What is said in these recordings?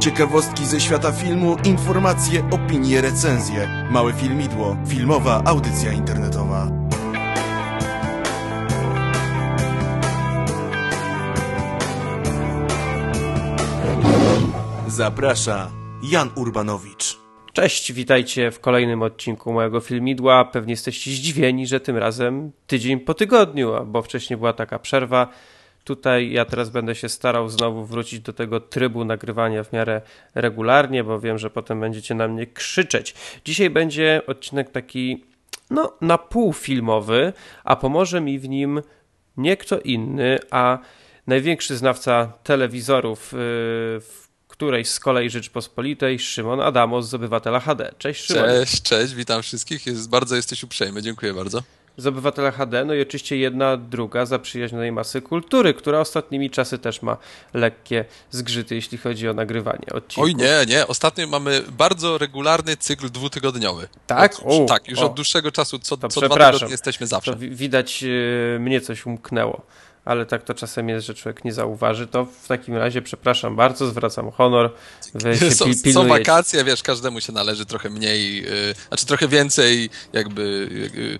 Ciekawostki ze świata filmu, informacje, opinie, recenzje. Małe filmidło, filmowa audycja internetowa. Zaprasza Jan Urbanowicz. Cześć, witajcie w kolejnym odcinku mojego filmidła. Pewnie jesteście zdziwieni, że tym razem tydzień po tygodniu, bo wcześniej była taka przerwa. Tutaj ja teraz będę się starał znowu wrócić do tego trybu nagrywania w miarę regularnie, bo wiem, że potem będziecie na mnie krzyczeć. Dzisiaj będzie odcinek taki, no, na pół filmowy, a pomoże mi w nim nie kto inny, a największy znawca telewizorów yy, w którejś z kolei Rzeczpospolitej, Szymon Adamos z Obywatela HD. Cześć Szymon. Cześć, cześć, witam wszystkich. Jest, bardzo jesteś uprzejmy, dziękuję bardzo. Z Obywatela HD, no i oczywiście jedna, druga zaprzyjaźnionej masy kultury, która ostatnimi czasy też ma lekkie zgrzyty, jeśli chodzi o nagrywanie odcinków. Oj nie, nie, ostatnio mamy bardzo regularny cykl dwutygodniowy. Tak? Od, o, tak, już o. od dłuższego czasu, co, To co dwa tygodnie jesteśmy zawsze. To wi- widać, yy, mnie coś umknęło. Ale tak to czasem jest, że człowiek nie zauważy. To w takim razie przepraszam bardzo, zwracam honor. Wy się Są, pil- są wakacje, wiesz, każdemu się należy trochę mniej, yy, znaczy trochę więcej jakby yy, yy,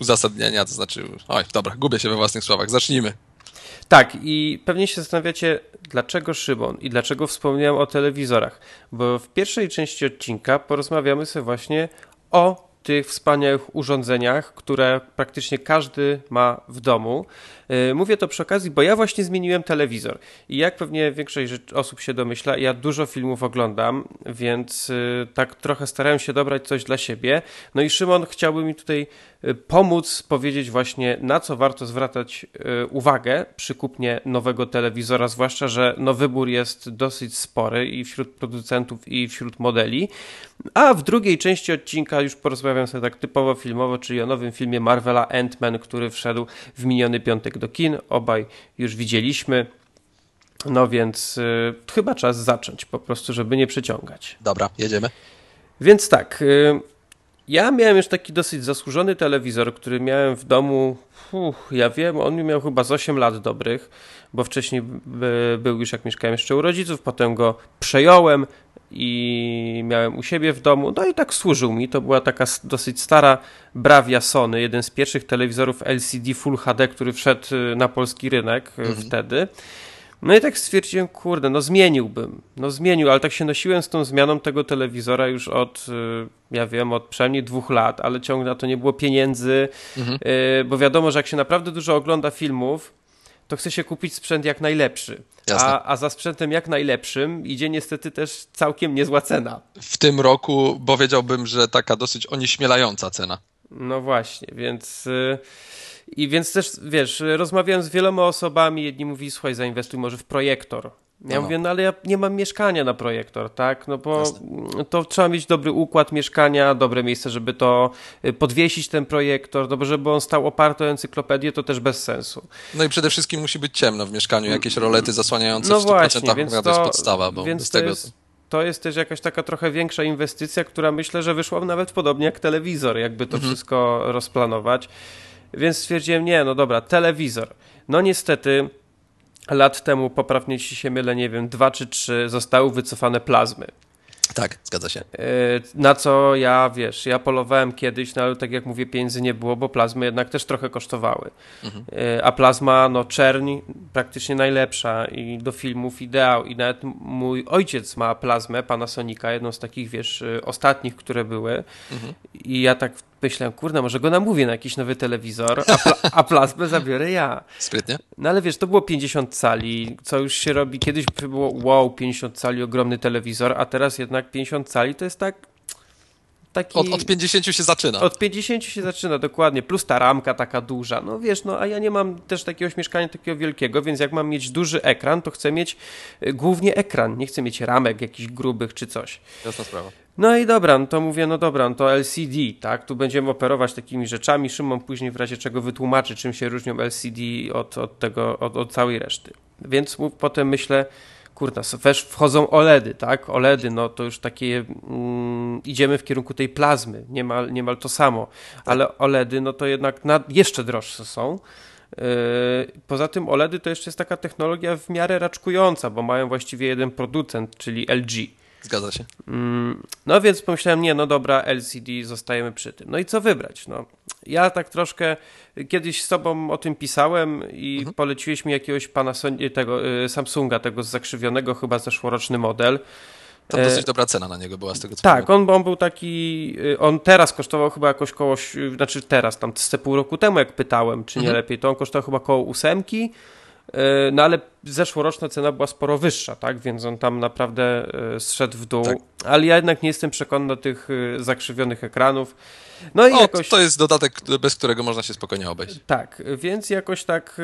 uzasadnienia, to znaczy, oj, dobra, gubię się we własnych słowach, zacznijmy. Tak, i pewnie się zastanawiacie, dlaczego Szymon i dlaczego wspomniałem o telewizorach. Bo w pierwszej części odcinka porozmawiamy sobie właśnie o tych wspaniałych urządzeniach, które praktycznie każdy ma w domu. Yy, Mówię to przy okazji, bo ja właśnie zmieniłem telewizor. I jak pewnie większość osób się domyśla, ja dużo filmów oglądam, więc yy, tak trochę starałem się dobrać coś dla siebie. No i Szymon chciałby mi tutaj pomóc powiedzieć właśnie na co warto zwracać yy, uwagę przy kupnie nowego telewizora, zwłaszcza, że no wybór jest dosyć spory i wśród producentów i wśród modeli. A w drugiej części odcinka już porozmawiam sobie tak typowo filmowo, czyli o nowym filmie Marvela Ant-Man, który wszedł w miniony piątek do kin. Obaj już widzieliśmy. No więc y, chyba czas zacząć po prostu, żeby nie przeciągać. Dobra, jedziemy. Więc tak, y, ja miałem już taki dosyć zasłużony telewizor, który miałem w domu, uff, ja wiem, on mi miał chyba z 8 lat dobrych, bo wcześniej by, był już jak mieszkałem jeszcze u rodziców, potem go przejąłem i miałem u siebie w domu, no i tak służył mi, to była taka dosyć stara Bravia Sony, jeden z pierwszych telewizorów LCD Full HD, który wszedł y, na polski rynek y, wtedy. No i tak stwierdziłem, kurde, no zmieniłbym. No zmienił, ale tak się nosiłem z tą zmianą tego telewizora już od, y, ja wiem, od przynajmniej dwóch lat, ale ciągle na to nie było pieniędzy, y, bo wiadomo, że jak się naprawdę dużo ogląda filmów, to chce się kupić sprzęt jak najlepszy. A, a za sprzętem jak najlepszym idzie niestety też całkiem niezła cena. W tym roku powiedziałbym, że taka dosyć onieśmielająca cena. No właśnie, więc. y, I więc też, wiesz, rozmawiałem z wieloma osobami, jedni mówili, słuchaj, zainwestuj może w projektor. Ja No. mówię, no ale ja nie mam mieszkania na projektor, tak? No bo Jasne. to trzeba mieć dobry układ mieszkania, dobre miejsce, żeby to y, podwiesić ten projektor, no bo żeby on stał oparty o encyklopedię, to też bez sensu. No i przede wszystkim musi być ciemno w mieszkaniu, jakieś rolety zasłaniające No w 100% właśnie, więc to to, jest podstawa, bo więc bez to tego... jest, to jest też jakaś taka trochę większa inwestycja, która myślę, że wyszła nawet podobnie jak telewizor, jakby to wszystko rozplanować. Więc stwierdziłem, nie, no dobra, telewizor. No niestety lat temu, poprawnie jeśli się mylę, nie wiem, dwa czy trzy zostały wycofane plazmy. Tak, zgadza się. Yy, Na co ja, wiesz, ja polowałem kiedyś, no ale tak jak mówię, pieniędzy nie było, bo plazmy jednak też trochę kosztowały. Yy, A plazma, no czerń praktycznie najlepsza i do filmów ideał. I nawet mój ojciec ma plazmę Panasonica, jedną z takich, wiesz, yy, ostatnich, które były. I ja tak myślałem, kurde, może go namówię na jakiś nowy telewizor, a, pla a plazmę zabiorę ja. Sprytnie. No ale wiesz, to było 50 cali, co już się robi. Kiedyś było wow, 50 cali, ogromny telewizor, a teraz jednak 50 cali to jest tak. Taki... Od, od 50 się zaczyna. Od 50 się zaczyna, dokładnie. Plus ta ramka taka duża. No wiesz, no a ja nie mam też takiego mieszkania takiego wielkiego, więc jak mam mieć duży ekran, to chcę mieć y, głównie ekran. Nie chcę mieć ramek jakichś grubych czy coś. Jasna sprawa. No i dobra, no to mówię, no dobra, no to LCD, tak? Tu będziemy operować takimi rzeczami. Szymon później w razie czego wytłumaczy, czym się różnią LCD od, od tego, od, od całej reszty. Więc potem myślę, kurna, też wchodzą OLEDy, tak? OLEDy, no to już takie, mm, idziemy w kierunku tej plazmy, niemal, niemal to samo. Ale OLEDy, no to jednak nad, jeszcze droższe są. Poza tym OLEDy to jeszcze jest taka technologia w miarę raczkująca, bo mają właściwie jeden producent, czyli LG. Zgadza się. Mm, no więc pomyślałem, nie, no dobra, LCD, zostajemy przy tym. No i co wybrać? No, ja tak troszkę kiedyś z tobą o tym pisałem i mhm. poleciłeś mi jakiegoś Panasonic, tego y, Samsunga, tego zakrzywionego chyba zeszłoroczny model. To dosyć e, dobra cena na niego była z tego co Tak, on, on, był taki, y, on teraz kosztował chyba jakoś koło, znaczy teraz, tam z pół roku temu jak pytałem, czy nie mhm. lepiej, to on kosztował chyba koło ósemki, no ale zeszłoroczna cena była sporo wyższa, tak? Więc on tam naprawdę e, zszedł w dół. Tak. Ale ja jednak nie jestem przekonany do tych e, zakrzywionych ekranów. No i o, jakoś... To jest dodatek, bez którego można się spokojnie obejść. Tak, więc jakoś tak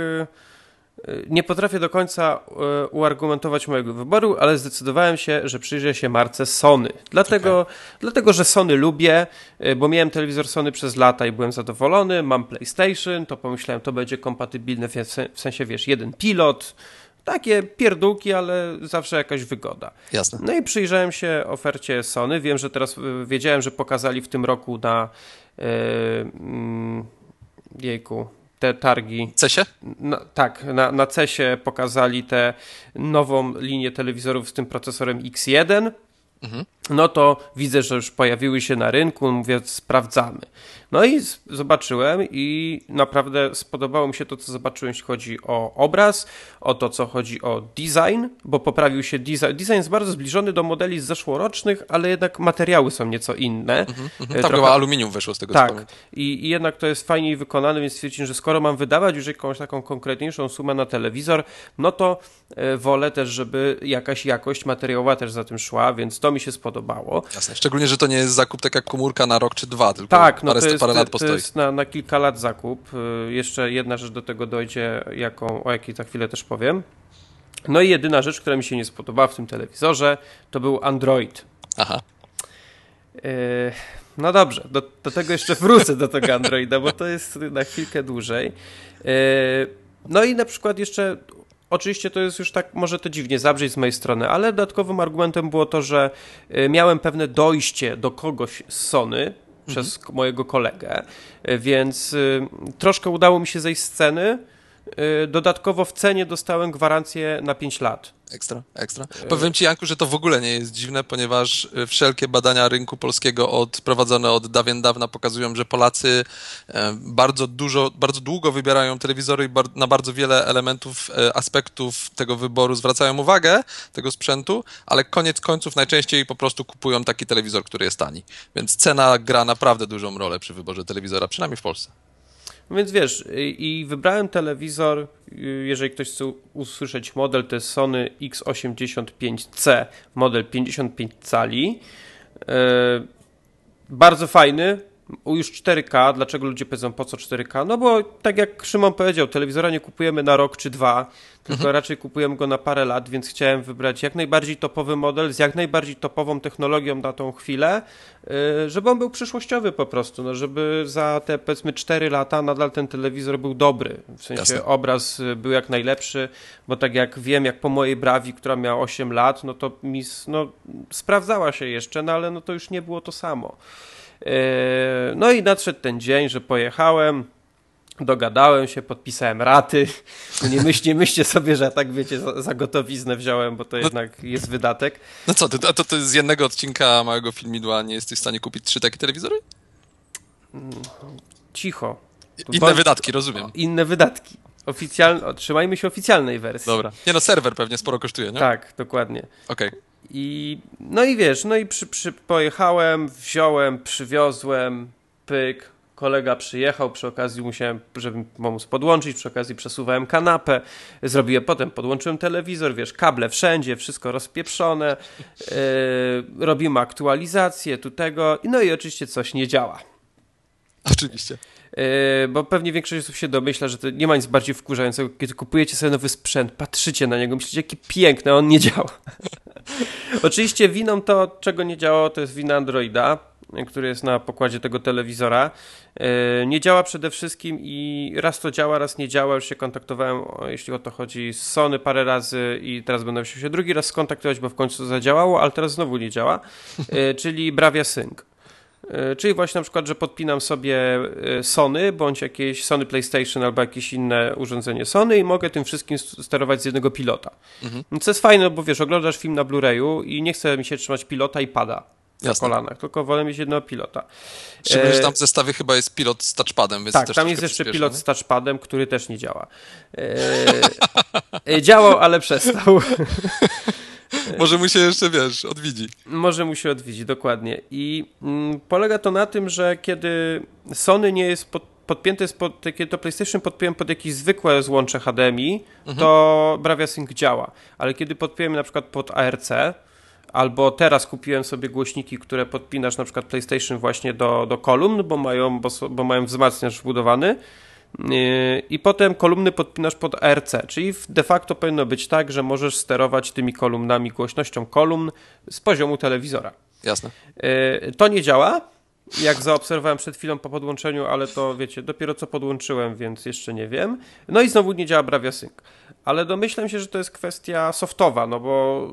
nie potrafię do końca e, uargumentować mojego wyboru, ale zdecydowałem się, że przyjrzę się marce Sony. Dlatego, okay. dlatego, że Sony lubię, e, bo miałem telewizor Sony przez lata i byłem zadowolony. Mam PlayStation, to pomyślałem, to będzie kompatybilne w sensie, wiesz, jeden pilot. Takie pierdółki, ale zawsze jakaś wygoda. Jasne. No i przyjrzałem się ofercie Sony. Wiem, że teraz e, wiedziałem, że pokazali w tym roku na yy, jejku, te targi. CESie? Na, tak, na, na CESie pokazali tę nową linię telewizorów z tym procesorem X1. Mhm. No to widzę, że już pojawiły się na rynku, mówię, sprawdzamy. No i zobaczyłem i naprawdę spodobało mi się to, co zobaczyłem, jeśli chodzi o obraz, o to, co chodzi o design, bo poprawił się design. Design jest bardzo zbliżony do modeli z zeszłorocznych, ale jednak materiały są nieco inne. Mhm, mhm. Tam chyba aluminium weszło z tego Tak, I, i jednak to jest fajniej wykonane, więc stwierdziłem, że skoro mam wydawać już jakąś taką konkretniejszą sumę na telewizor, no to e, wolę też, żeby jakaś jakość materiałowa też za tym szła, więc to mi się spodobało. Jasne, szczególnie, że to nie jest zakup tak jak komórka na rok czy dwa, tylko tak, no parę, to jest, parę lat postoi. To jest na, na kilka lat zakup. Y, jeszcze jedna rzecz do tego dojdzie, jaką, o jakiej za chwilę też powiem. No i jedyna rzecz, która mi się nie spodobała w tym telewizorze, to był Android. Aha. Y, no dobrze, do, do tego jeszcze wrócę do tego Androida, bo to jest na chwilkę dłużej. Y, no i na przykład jeszcze Oczywiście to jest już tak, może to dziwnie zabrzeć z mojej strony, ale dodatkowym argumentem było to, że miałem pewne dojście do kogoś z Sony, przez mhm. mojego kolegę, więc y, troszkę udało mi się zejść z ceny. Y, dodatkowo w cenie dostałem gwarancję na 5 lat. Ekstra, ekstra. Powiem ci, Janku, że to w ogóle nie jest dziwne, ponieważ y, wszelkie badania rynku polskiego od, prowadzone od dawien dawna pokazują, że Polacy bardzo dużo, bardzo długo wybierają telewizory i na bardzo wiele elementów, aspektów tego wyboru zwracają uwagę, tego sprzętu, ale koniec końców najczęściej po prostu kupują taki telewizor, który jest tani. Więc cena gra naprawdę dużą rolę przy wyborze telewizora, przynajmniej w Polsce. Więc wiesz, i wybrałem telewizor, jeżeli ktoś chce usłyszeć model, to jest Sony X85C, model 55 cali. E, bardzo fajny, już 4K. Dlaczego ludzie powiedzą po co 4K? No bo tak jak Szymon powiedział, telewizora nie kupujemy na rok czy dwa, tylko mhm. raczej kupujemy go na parę lat, więc chciałem wybrać jak najbardziej topowy model z jak najbardziej topową technologią na tą chwilę, y, żeby on był przyszłościowy po prostu, no żeby za te powiedzmy 4 lata nadal ten telewizor był dobry. W sensie Jasne. obraz y, był jak najlepszy, bo tak jak wiem, jak po mojej brawi, która miała 8 lat, no to mi no, sprawdzała się jeszcze, no ale no to już nie było to samo. Yy, no i nadszedł ten dzień, że pojechałem, dogadałem się, podpisałem raty. Nie, myśl, nie myślcie sobie, że tak wiecie, za, za gotowiznę wziąłem, bo to no, jednak jest wydatek. No co, to, to, to z jednego odcinka małego filmidła nie jesteś w stanie kupić trzy takie telewizory? Mm, cicho. Inne wydatki, rozumiem. Inne wydatki. Oficjalne, trzymajmy się oficjalnej wersji. Dobra. Nie no, serwer pewnie sporo kosztuje, nie? Tak, dokładnie. Okej. Okay. I no i wiesz, no i przy, przy, pojechałem, wziąłem, przywiozłem, pyk, kolega przyjechał, przy okazji musiałem, żeby pomóc podłączyć, przy okazji przesuwałem kanapę, zrobiłem potem, podłączyłem telewizor, wiesz, kable wszędzie, wszystko rozpieprzone, yy, robimy aktualizację tu tego, no i oczywiście coś nie działa. Oczywiście. Yy, bo pewnie większość osób się domyśla, że to nie ma nic bardziej wkurzającego, kiedy kupujecie sobie nowy sprzęt, patrzycie na niego, myślicie, jaki piękny, a on nie działa. Oczywiście winą to, czego nie działało, to jest wina Androida, który jest na pokładzie tego telewizora. Yy, nie działa przede wszystkim i raz to działa, raz nie działa. Już się kontaktowałem, jeśli o to chodzi, z Sony parę razy i teraz będę musiał się drugi raz skontaktować, bo w końcu zadziałało, ale teraz znowu nie działa, yy, czyli Bravia Sync. E, czyli właśnie na przykład, że podpinam sobie e, Sony, bądź jakieś Sony PlayStation albo jakieś inne urządzenie Sony i mogę tym wszystkim sterować z jednego pilota. Mhm. No co jest fajne, bo wiesz, oglądasz film na Blu-rayu i nie chce mi się trzymać pilota i pada na kolanach, tylko wolę mieć jednego pilota. Szczególnie, że tam w zestawie chyba jest pilot z touchpadem, więc Tak, tam jest jeszcze pilot nie? z touchpadem, który też nie działa. E, działał, ale przestał. Może mu się jeszcze, wiesz, odwiedzi. Może mu się odwiedzi, dokładnie. I mm, polega to na tym, że kiedy Sony nie jest pod, podpięte, pod, kiedy to PlayStation podpiąłem pod jakieś zwykłe złącze HDMI, mhm. to Bravia Sync działa. Ale kiedy podpiąłem na przykład pod ARC, albo teraz kupiłem sobie głośniki, które podpinasz na przykład PlayStation właśnie do, do kolumn, bo mają, bo, bo mają wzmacniacz wbudowany, i potem kolumny podpinasz pod ARC, czyli de facto powinno być tak, że możesz sterować tymi kolumnami głośnością kolumn z poziomu telewizora. Jasne. Y, to nie działa, jak zaobserwowałem przed chwilą po podłączeniu, ale to wiecie, dopiero co podłączyłem, więc jeszcze nie wiem. No i znowu nie działa Bravia Sync. Ale domyślam się, że to jest kwestia softowa, no bo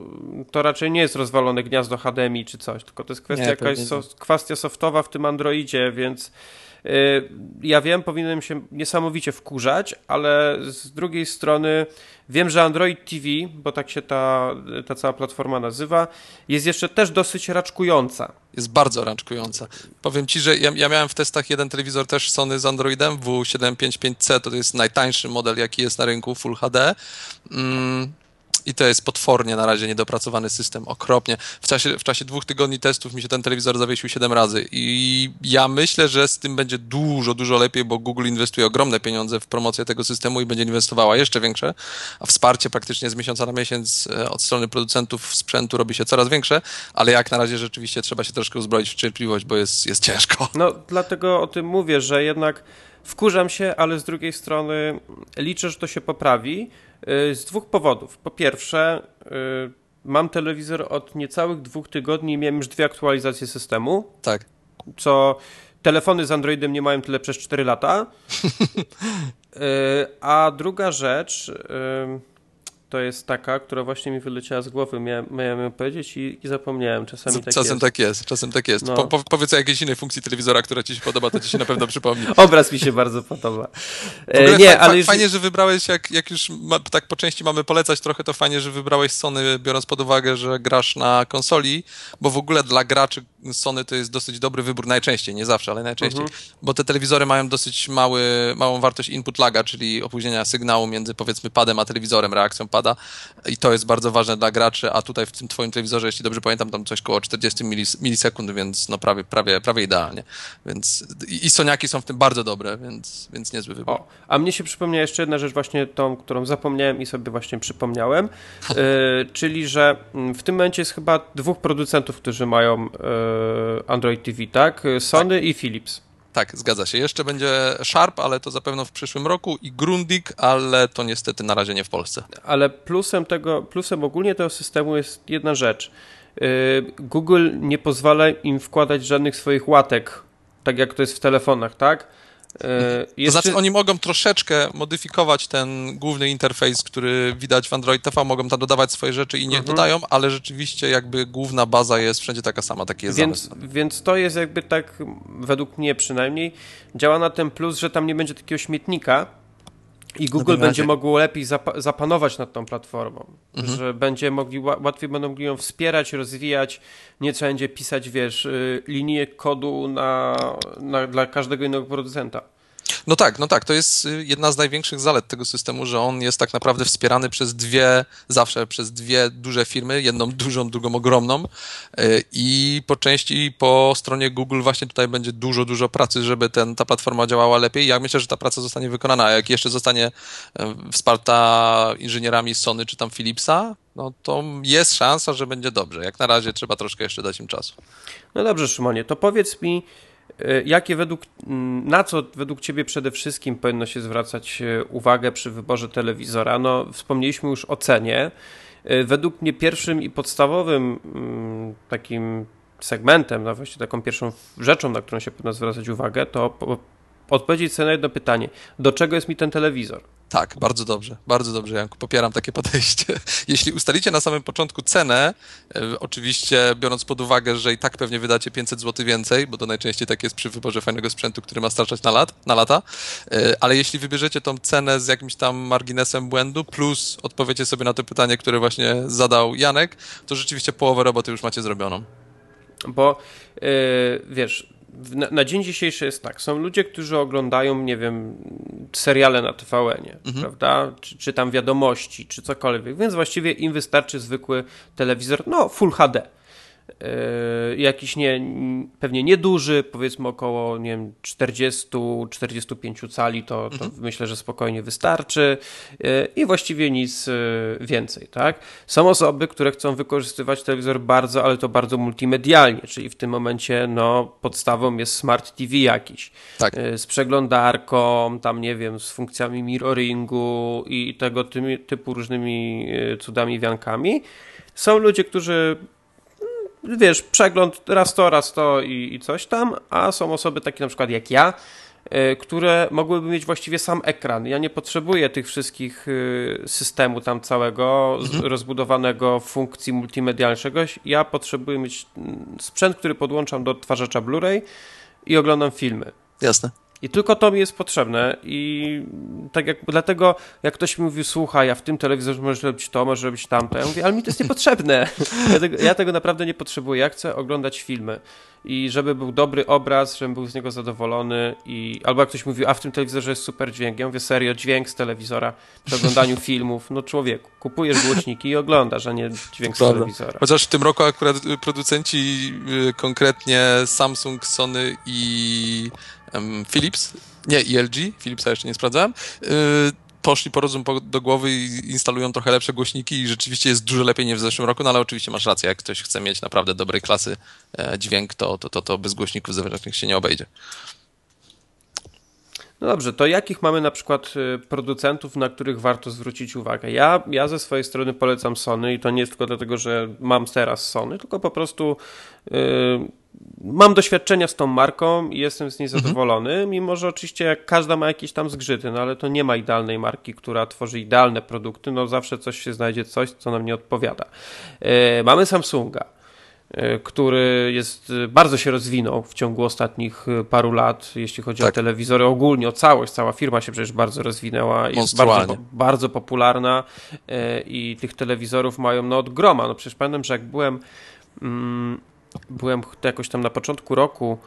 to raczej nie jest rozwalone gniazdo HDMI czy coś, tylko to jest kwestia nie, jakaś so, kwestia softowa w tym Androidzie, więc ja wiem, powinienem się niesamowicie wkurzać, ale z drugiej strony wiem, że Android TV, bo tak się ta, ta cała platforma nazywa, jest jeszcze też dosyć raczkująca. Jest bardzo raczkująca. Powiem Ci, że ja, ja miałem w testach jeden telewizor też Sony z Androidem W755C, to jest najtańszy model, jaki jest na rynku Full HD. Mm i to jest potwornie na razie niedopracowany system, okropnie. W czasie, w czasie dwóch tygodni testów mi się ten telewizor zawiesił 7 razy i ja myślę, że z tym będzie dużo, dużo lepiej, bo Google inwestuje ogromne pieniądze w promocję tego systemu i będzie inwestowała jeszcze większe, a wsparcie praktycznie z miesiąca na miesiąc e, od strony producentów sprzętu robi się coraz większe, ale jak na razie rzeczywiście trzeba się troszkę uzbroić w cierpliwość, bo jest, jest ciężko. No, dlatego o tym mówię, że jednak wkurzam się, ale z drugiej strony liczę, że to się poprawi, Y, z dwóch powodów. Po pierwsze, y, mam telewizor od niecałych dwóch tygodni i miałem już dwie aktualizacje systemu. Tak. Co telefony z Androidem nie mają tyle przez 4 lata. Y, a druga rzecz, to jest taka, która właśnie mi wyleciała z głowy, miałem, miałem ją powiedzieć i, i zapomniałem. Czasami tak czasem jest. tak jest, czasem tak jest. No. Po, po, powiedz o jakiejś innej funkcji telewizora, która ci się podoba, to ci się na pewno przypomni. Obraz mi się bardzo podoba. E, nie, ale już... Fajnie, że wybrałeś, jak, jak już ma, tak po części mamy polecać trochę, to fajnie, że wybrałeś Sony, biorąc pod uwagę, że grasz na konsoli, bo w ogóle dla graczy Sony to jest dosyć dobry wybór, najczęściej, nie zawsze, ale najczęściej, mhm. bo te telewizory mają dosyć mały, małą wartość input laga, czyli opóźnienia sygnału między powiedzmy padem a telewizorem, reakcją i to jest bardzo ważne dla graczy, a tutaj w tym twoim telewizorze, jeśli dobrze pamiętam, tam coś koło 40 milisekund, więc no prawie, prawie, prawie idealnie. Więc i Soniaki są w tym bardzo dobre, więc, więc niezły wybór. O, a mnie się przypomniała jeszcze jedna rzecz właśnie tą, którą zapomniałem i sobie właśnie przypomniałem, yy, czyli, że mm, w tym momencie jest chyba dwóch producentów, którzy mają yy, Android TV, tak? Sony tak. i Philips. Tak, zgadza się. Jeszcze będzie Sharp, ale to zapewne w przyszłym roku i Grundig, ale to niestety na razie nie w Polsce. Ale plusem tego, plusem ogólnie tego systemu jest jedna rzecz. Y, Google nie pozwala im wkładać żadnych swoich łatek, tak jak to jest w telefonach, tak? E, jeszcze... To znaczy oni mogą troszeczkę modyfikować ten główny interfejs, który widać w Android TV, mogą tam dodawać swoje rzeczy i nie mhm. dodają, ale rzeczywiście jakby główna baza jest wszędzie taka sama, taki jest więc, zamysł. Więc to jest jakby tak, według mnie przynajmniej, działa na ten plus, że tam nie będzie takiego śmietnika, i Google no będzie mogło lepiej zap zapanować nad tą platformą, mhm. że będzie mogli, łatwiej będą mogli ją wspierać, rozwijać, nie trzeba będzie pisać, wiesz, y, linię kodu na, na, dla każdego innego producenta. No tak, no tak, to jest y, jedna z największych zalet tego systemu, że on jest tak naprawdę wspierany przez dwie, zawsze przez dwie duże firmy, jedną dużą, drugą ogromną y, i po części po stronie Google właśnie tutaj będzie dużo, dużo pracy, żeby ten, ta platforma działała lepiej. Ja myślę, że ta praca zostanie wykonana, a jak jeszcze zostanie y, wsparta inżynierami Sony czy tam Philipsa, no to jest szansa, że będzie dobrze. Jak na razie trzeba troszkę jeszcze dać im czasu. No dobrze, Szymonie, to powiedz mi, jakie według, na co według Ciebie przede wszystkim powinno się zwracać e, uwagę przy wyborze telewizora? No, wspomnieliśmy już o cenie. E, według mnie pierwszym i podstawowym takim segmentem, no właściwie taką pierwszą rzeczą, na którą się powinno zwracać uwagę, to odpowiedzieć sobie na jedno pytanie. Do czego jest mi ten telewizor? Tak, bardzo dobrze, bardzo dobrze, Janku, popieram takie podejście. Jeśli ustalicie na samym początku cenę, e, oczywiście biorąc pod uwagę, że i tak pewnie wydacie 500 zł więcej, bo to najczęściej tak jest przy wyborze fajnego sprzętu, który ma starczać na, lat, na lata, e, ale jeśli wybierzecie tą cenę z jakimś tam marginesem błędu, plus odpowiecie sobie na to pytanie, które właśnie zadał Janek, to rzeczywiście połowę roboty już macie zrobioną. Bo yy, wiesz, na, na, dzień dzisiejszy jest tak, są ludzie, którzy oglądają, nie wiem, seriale na TVN-ie, mhm. prawda, czy, czy tam wiadomości, czy cokolwiek, więc właściwie im wystarczy zwykły telewizor, no Full HD. Yy, jakiś nie, pewnie nieduży, powiedzmy około nie wiem, 40-45 cali, to, to mhm. myślę, że spokojnie wystarczy yy, i właściwie nic yy, więcej. Tak? Są osoby, które chcą wykorzystywać telewizor bardzo, ale to bardzo multimedialnie, czyli w tym momencie no, podstawą jest smart TV jakiś. Tak. Z przeglądarką, tam nie wiem, z funkcjami mirroringu i tego typu różnymi cudami, wiankami. Są ludzie, którzy wiesz, przegląd raz to, raz to i, i coś tam, a są osoby takie na przykład jak ja, y, które mogłyby mieć właściwie sam ekran. Ja nie potrzebuję tych wszystkich y, systemu tam całego, mhm. rozbudowanego funkcji multimedialnych czegoś. Ja potrzebuję mieć mm, sprzęt, który podłączam do odtwarzacza Blu-ray i oglądam filmy. Jasne. I tylko to mi jest potrzebne i tak jak, dlatego jak ktoś mi mówi, słuchaj, ja w tym telewizorze możesz robić to, możesz robić tamto, ja mówię, ale mi to jest niepotrzebne. Ja tego, ja tego naprawdę nie potrzebuję, ja chcę oglądać filmy. I żeby był dobry obraz, żebym był z niego zadowolony i albo jak ktoś mówi, a w tym telewizorze jest super dźwięk, ja mówię, serio, dźwięk z telewizora przy oglądaniu filmów, no człowieku, kupujesz głośniki i oglądasz, a nie dźwięk z telewizora. Chociaż w tym roku akurat producenci, y, konkretnie Samsung, Sony i Philips, nie, i LG, Philipsa jeszcze nie sprawdzałem, y, poszli po rozum do głowy i instalują trochę lepsze głośniki i rzeczywiście jest dużo lepiej niż w zeszłym roku, no ale oczywiście masz rację, jak ktoś chce mieć naprawdę dobrej klasy e, dźwięk, to, to, to, to bez głośników zewnętrznych się nie obejdzie. No dobrze, to jakich mamy na przykład y, producentów, na których warto zwrócić uwagę? Ja, ja ze swojej strony polecam Sony i to nie jest tylko dlatego, że mam teraz Sony, tylko po prostu yy, mam doświadczenia z tą marką i jestem z niej mhm. zadowolony, mhm. mimo że oczywiście jak każda ma jakieś tam zgrzyty, no ale to nie ma idealnej marki, która tworzy idealne produkty, no zawsze coś się znajdzie, coś, co nam nie odpowiada. Yy, mamy Samsunga. E, który jest, e, bardzo się rozwinął w ciągu ostatnich e, paru lat, jeśli chodzi tak. o telewizory ogólnie, o całość, cała firma się przecież bardzo rozwinęła, jest bardzo, bardzo popularna i tych telewizorów mają no od groma, no przecież pamiętam, że jak byłem mm, byłem jakoś tam na początku roku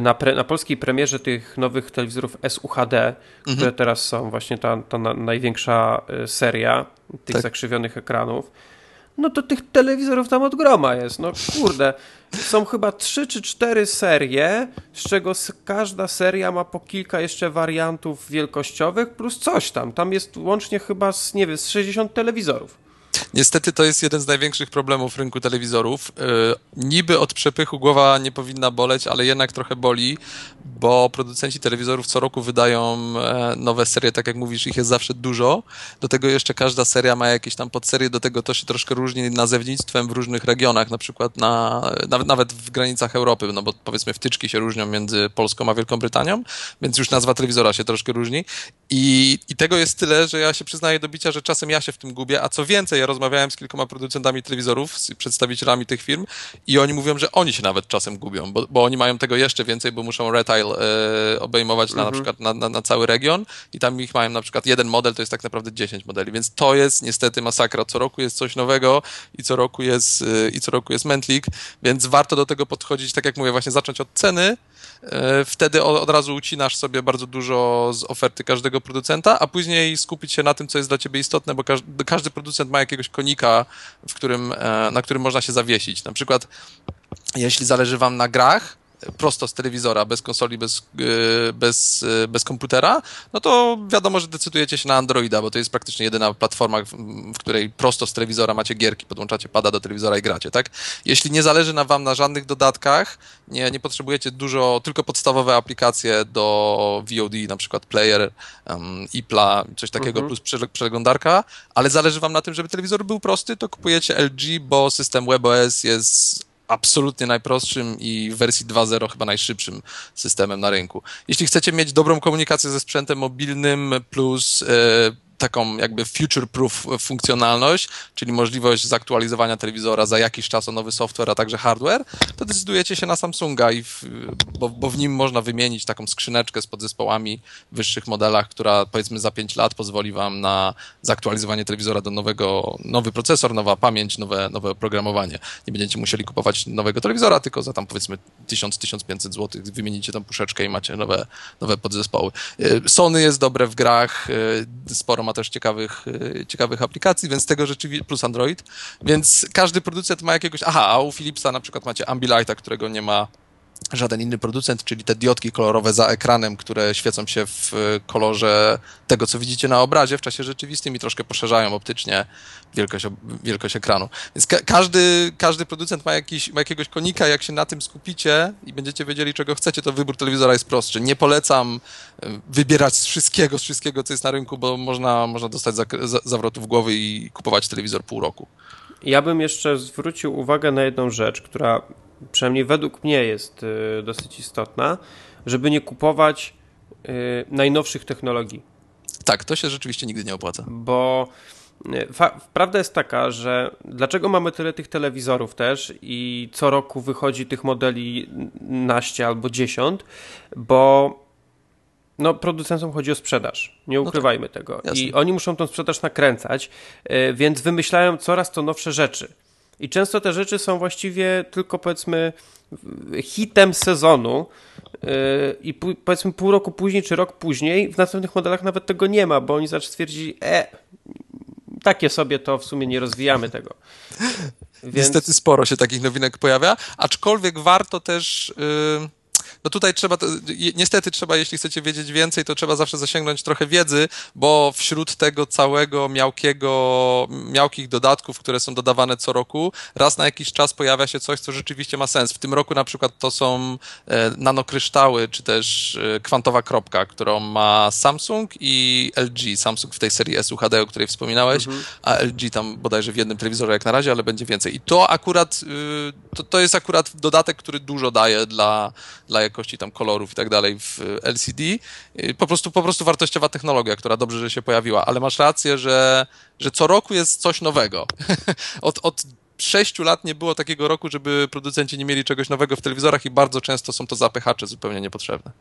na, pre, na polskiej premierze tych nowych telewizorów SUHD, mhm. które teraz są, właśnie ta, ta na, największa seria tych tak. zakrzywionych ekranów, no to tych telewizorów tam od groma jest. No kurde, są chyba trzy czy cztery serie, z czego każda seria ma po kilka jeszcze wariantów wielkościowych plus coś tam. Tam jest łącznie chyba z, nie wiem, z 60 telewizorów. Niestety to jest jeden z największych problemów rynku telewizorów. Yy, niby od przepychu głowa nie powinna boleć, ale jednak trochę boli, bo producenci telewizorów co roku wydają e, nowe serie, tak jak mówisz, ich jest zawsze dużo. Do tego jeszcze każda seria ma jakieś tam podserie, do tego to się troszkę różni nazewnictwem w różnych regionach, na przykład na, nawet, nawet w granicach Europy, no bo powiedzmy wtyczki się różnią między Polską a Wielką Brytanią, więc już nazwa telewizora się troszkę różni. I, I tego jest tyle, że ja się przyznaję do bicia, że czasem ja się w tym gubię, a co więcej, ja rozmawiałem z kilkoma producentami telewizorów, z przedstawicielami tych firm i oni mówią, że oni się nawet czasem gubią, bo, bo oni mają tego jeszcze więcej, bo muszą retail e, obejmować na, mhm. na przykład na, na, na, cały region i tam ich mają na przykład jeden model, to jest tak naprawdę 10 modeli, więc to jest niestety masakra. Co roku jest coś nowego i co roku jest, e, i co roku jest Mentlik, więc warto do tego podchodzić, tak jak mówię, właśnie zacząć od ceny, wtedy od razu ucinasz sobie bardzo dużo z oferty każdego producenta, a później skupić się na tym, co jest dla ciebie istotne, bo każdy, każdy producent ma jakiegoś konika, w którym, e, na którym można się zawiesić. Na przykład, jeśli zależy wam na grach, prosto z telewizora, bez konsoli, bez, e, bez, e, bez komputera, no to wiadomo, że decydujecie się na Androida, bo to jest praktycznie jedyna platforma, w, w, której prosto z telewizora macie gierki, podłączacie pada do telewizora i gracie, tak? Jeśli nie zależy na wam na żadnych dodatkach, nie, nie potrzebujecie dużo, tylko podstawowe aplikacje do VOD, na przykład player, um, IPLA, coś takiego, mhm. plus przeglądarka, ale zależy wam na tym, żeby telewizor był prosty, to kupujecie LG, bo system WebOS jest absolutnie najprostszym i w wersji 2.0 chyba najszybszym systemem na rynku. Jeśli chcecie mieć dobrą komunikację ze sprzętem mobilnym plus e, taką jakby future-proof funkcjonalność, czyli możliwość zaktualizowania telewizora za jakiś czas o nowy software, a także hardware, to decydujecie się na Samsunga, i w, bo, bo, w nim można wymienić taką skrzyneczkę z podzespołami w wyższych modelach, która powiedzmy za 5 lat pozwoli wam na zaktualizowanie telewizora do nowego, nowy procesor, nowa pamięć, nowe, nowe oprogramowanie. Nie będziecie musieli kupować nowego telewizora, tylko za tam powiedzmy 1000-1500 zł wymienicie tą puszeczkę i macie nowe, nowe podzespoły. Y, Sony jest dobre w grach, y, sporo ma też ciekawych, y, ciekawych aplikacji, więc tego rzeczywiście, plus Android, więc każdy producent ma jakiegoś, aha, a u Philipsa na przykład macie Ambilighta, którego nie ma żaden inny producent, czyli te diodki kolorowe za ekranem, które świecą się w kolorze tego, co widzicie na obrazie w czasie rzeczywistym i troszkę poszerzają optycznie wielkość, wielkość ekranu. Więc ka każdy, każdy producent ma, jakiś, ma jakiegoś konika, jak się na tym skupicie i będziecie wiedzieli, czego chcecie, to wybór telewizora jest prostszy. Nie polecam e, wybierać z wszystkiego, z wszystkiego, co jest na rynku, bo można, można dostać za, za, głowy i kupować telewizor pół roku. Ja bym jeszcze zwrócił uwagę na jedną rzecz, która przynajmniej według mnie jest y, dosyć istotna, żeby nie kupować y, najnowszych technologii. Tak, to się rzeczywiście nigdy nie opłaca. Bo y, prawda jest taka, że dlaczego mamy tyle tych telewizorów też i co roku wychodzi tych modeli naście albo dziesiąt, bo no, producentom chodzi o sprzedaż. Nie ukrywajmy no tak, tego. Jasne. I oni muszą tą sprzedaż nakręcać, więc wymyślają coraz to nowsze rzeczy. I często te rzeczy są właściwie tylko powiedzmy hitem sezonu yy, i powiedzmy pół roku później czy rok później w następnych modelach nawet tego nie ma, bo oni zaczną stwierdzić, e, takie sobie to w sumie nie rozwijamy tego. Więc... Niestety sporo się takich nowinek pojawia, aczkolwiek warto też... Yy no tutaj trzeba, niestety trzeba, jeśli chcecie wiedzieć więcej, to trzeba zawsze zasięgnąć trochę wiedzy, bo wśród tego całego miałkiego, miałkich dodatków, które są dodawane co roku, raz na jakiś czas pojawia się coś, co rzeczywiście ma sens. W tym roku na przykład to są e, nanokryształy, czy też e, kwantowa kropka, którą ma Samsung i LG. Samsung w tej serii S UHD, o której wspominałeś, mhm. a LG tam bodajże w jednym telewizorze jak na razie, ale będzie więcej. I to akurat, y, to, to jest akurat dodatek, który dużo daje dla, dla jakości tam kolorów i tak dalej w LCD. Po prostu, po prostu wartościowa technologia, która dobrze, że się pojawiła, ale masz rację, że, że co roku jest coś nowego. od, od sześciu lat nie było takiego roku, żeby producenci nie mieli czegoś nowego w telewizorach i bardzo często są to zapychacze zupełnie niepotrzebne.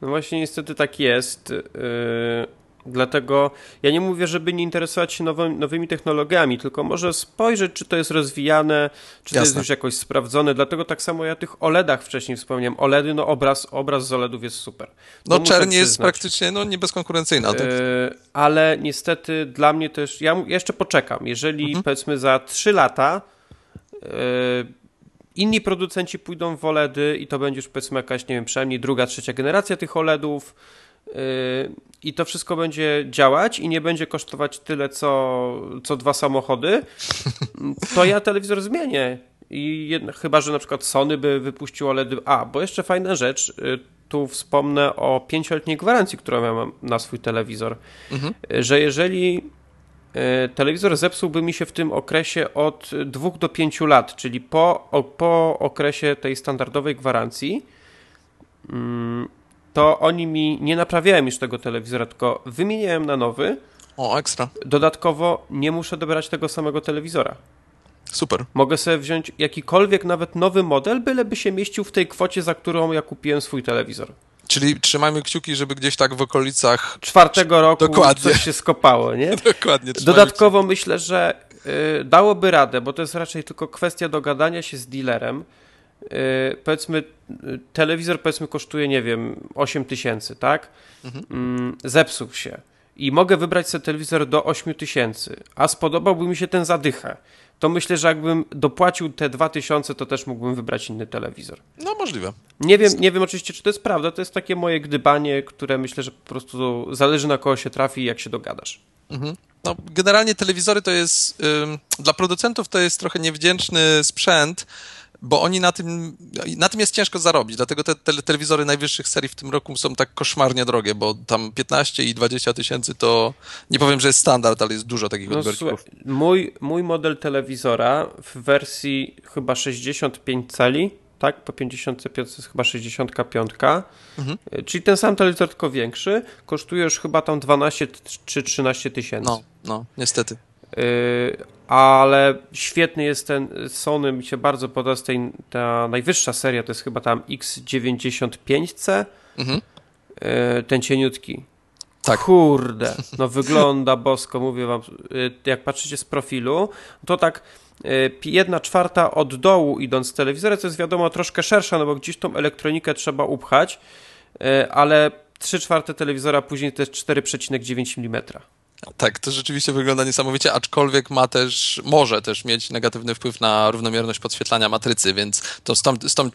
No właśnie niestety tak jest. Yy Dlatego ja nie mówię, żeby nie interesować się nowy, nowymi technologiami, tylko może spojrzeć, czy to jest rozwijane, czy Jasne. to jest już jakoś sprawdzone. Dlatego tak samo ja tych OLEDach wcześniej wspomniałem. OLEDy, no obraz, obraz z OLEDów jest super. No, no czerń jest praktycznie no, nie bezkonkurencyjna. Yy, ale niestety dla mnie też, ja jeszcze poczekam. Jeżeli mhm. powiedzmy za 3 lata yy, inni producenci pójdą w OLEDy i to będzie już powiedzmy jakaś, nie wiem, przynajmniej druga, trzecia generacja tych OLEDów, i to wszystko będzie działać i nie będzie kosztować tyle, co, co dwa samochody, to ja telewizor zmienię. I jedna, chyba, że na przykład Sony by wypuściło OLED. A, bo jeszcze fajna rzecz, yy, tu wspomnę o pięcioletniej gwarancji, którą ja mam na swój telewizor, mhm. Że jeżeli telewizor zepsułby mi się w tym okresie od dwóch do pięciu lat, czyli po, po okresie tej standardowej gwarancji, mm, to oni mi nie naprawiałem już tego telewizora, tylko wymieniałem na nowy. O, ekstra. Dodatkowo nie muszę dobrać tego samego telewizora. Super. Mogę sobie wziąć jakikolwiek nawet nowy model, byleby się mieścił w tej kwocie, za którą ja kupiłem swój telewizor. Czyli trzymajmy kciuki, żeby gdzieś tak w okolicach czwartego roku Dokładnie. coś się skopało, nie? Dokładnie. Dodatkowo kciuki. myślę, że y, dałoby radę, bo to jest raczej tylko kwestia dogadania się z dealerem, powiedzmy, telewizor powiedzmy kosztuje, nie wiem, 8 tysięcy, tak? Mhm. Yy, zepsuł się. I mogę wybrać sobie telewizor do 8 tysięcy, a spodobałby mi się ten zadychę. To myślę, że jakbym dopłacił te 2000, to też mógłbym wybrać inny telewizor. No, możliwe. Nie wiem, nie wiem oczywiście, czy to jest prawda. To jest takie moje gdybanie, które myślę, że po prostu zależy na kogo się trafi i jak się dogadasz. Mhm. No, generalnie telewizory to jest, ym, dla producentów to jest trochę niewdzięczny sprzęt, bo oni na tym, na tym jest ciężko zarobić, dlatego te, te telewizory najwyższych serii w tym roku są tak koszmarnie drogie, bo tam 15 i 20 tysięcy to nie powiem, że jest standard, ale jest dużo takich no, odbiorników. Mój, mój model telewizora w wersji chyba 65 cali, tak, po 55 jest chyba 65, mhm. czyli ten sam telewizor, tylko większy, kosztuje już chyba tam 12 czy 13 tysięcy. No, no, niestety. Y, ale świetny jest ten Sony, mi się bardzo podoba tej, ta najwyższa seria, to jest chyba tam X95C, mhm. Y, ten cieniutki. Tak. Kurde, no wygląda bosko, mówię wam, y, jak patrzycie z profilu, to tak jedna czwarta od dołu idąc z telewizora, to jest wiadomo troszkę szersza, no bo gdzieś tą elektronikę trzeba upchać, ale 3 czwarte telewizora później to jest 4,9 mm. Tak, to rzeczywiście wygląda niesamowicie, aczkolwiek ma też, może też mieć negatywny wpływ na równomierność podświetlania matrycy, więc to z tą, z tą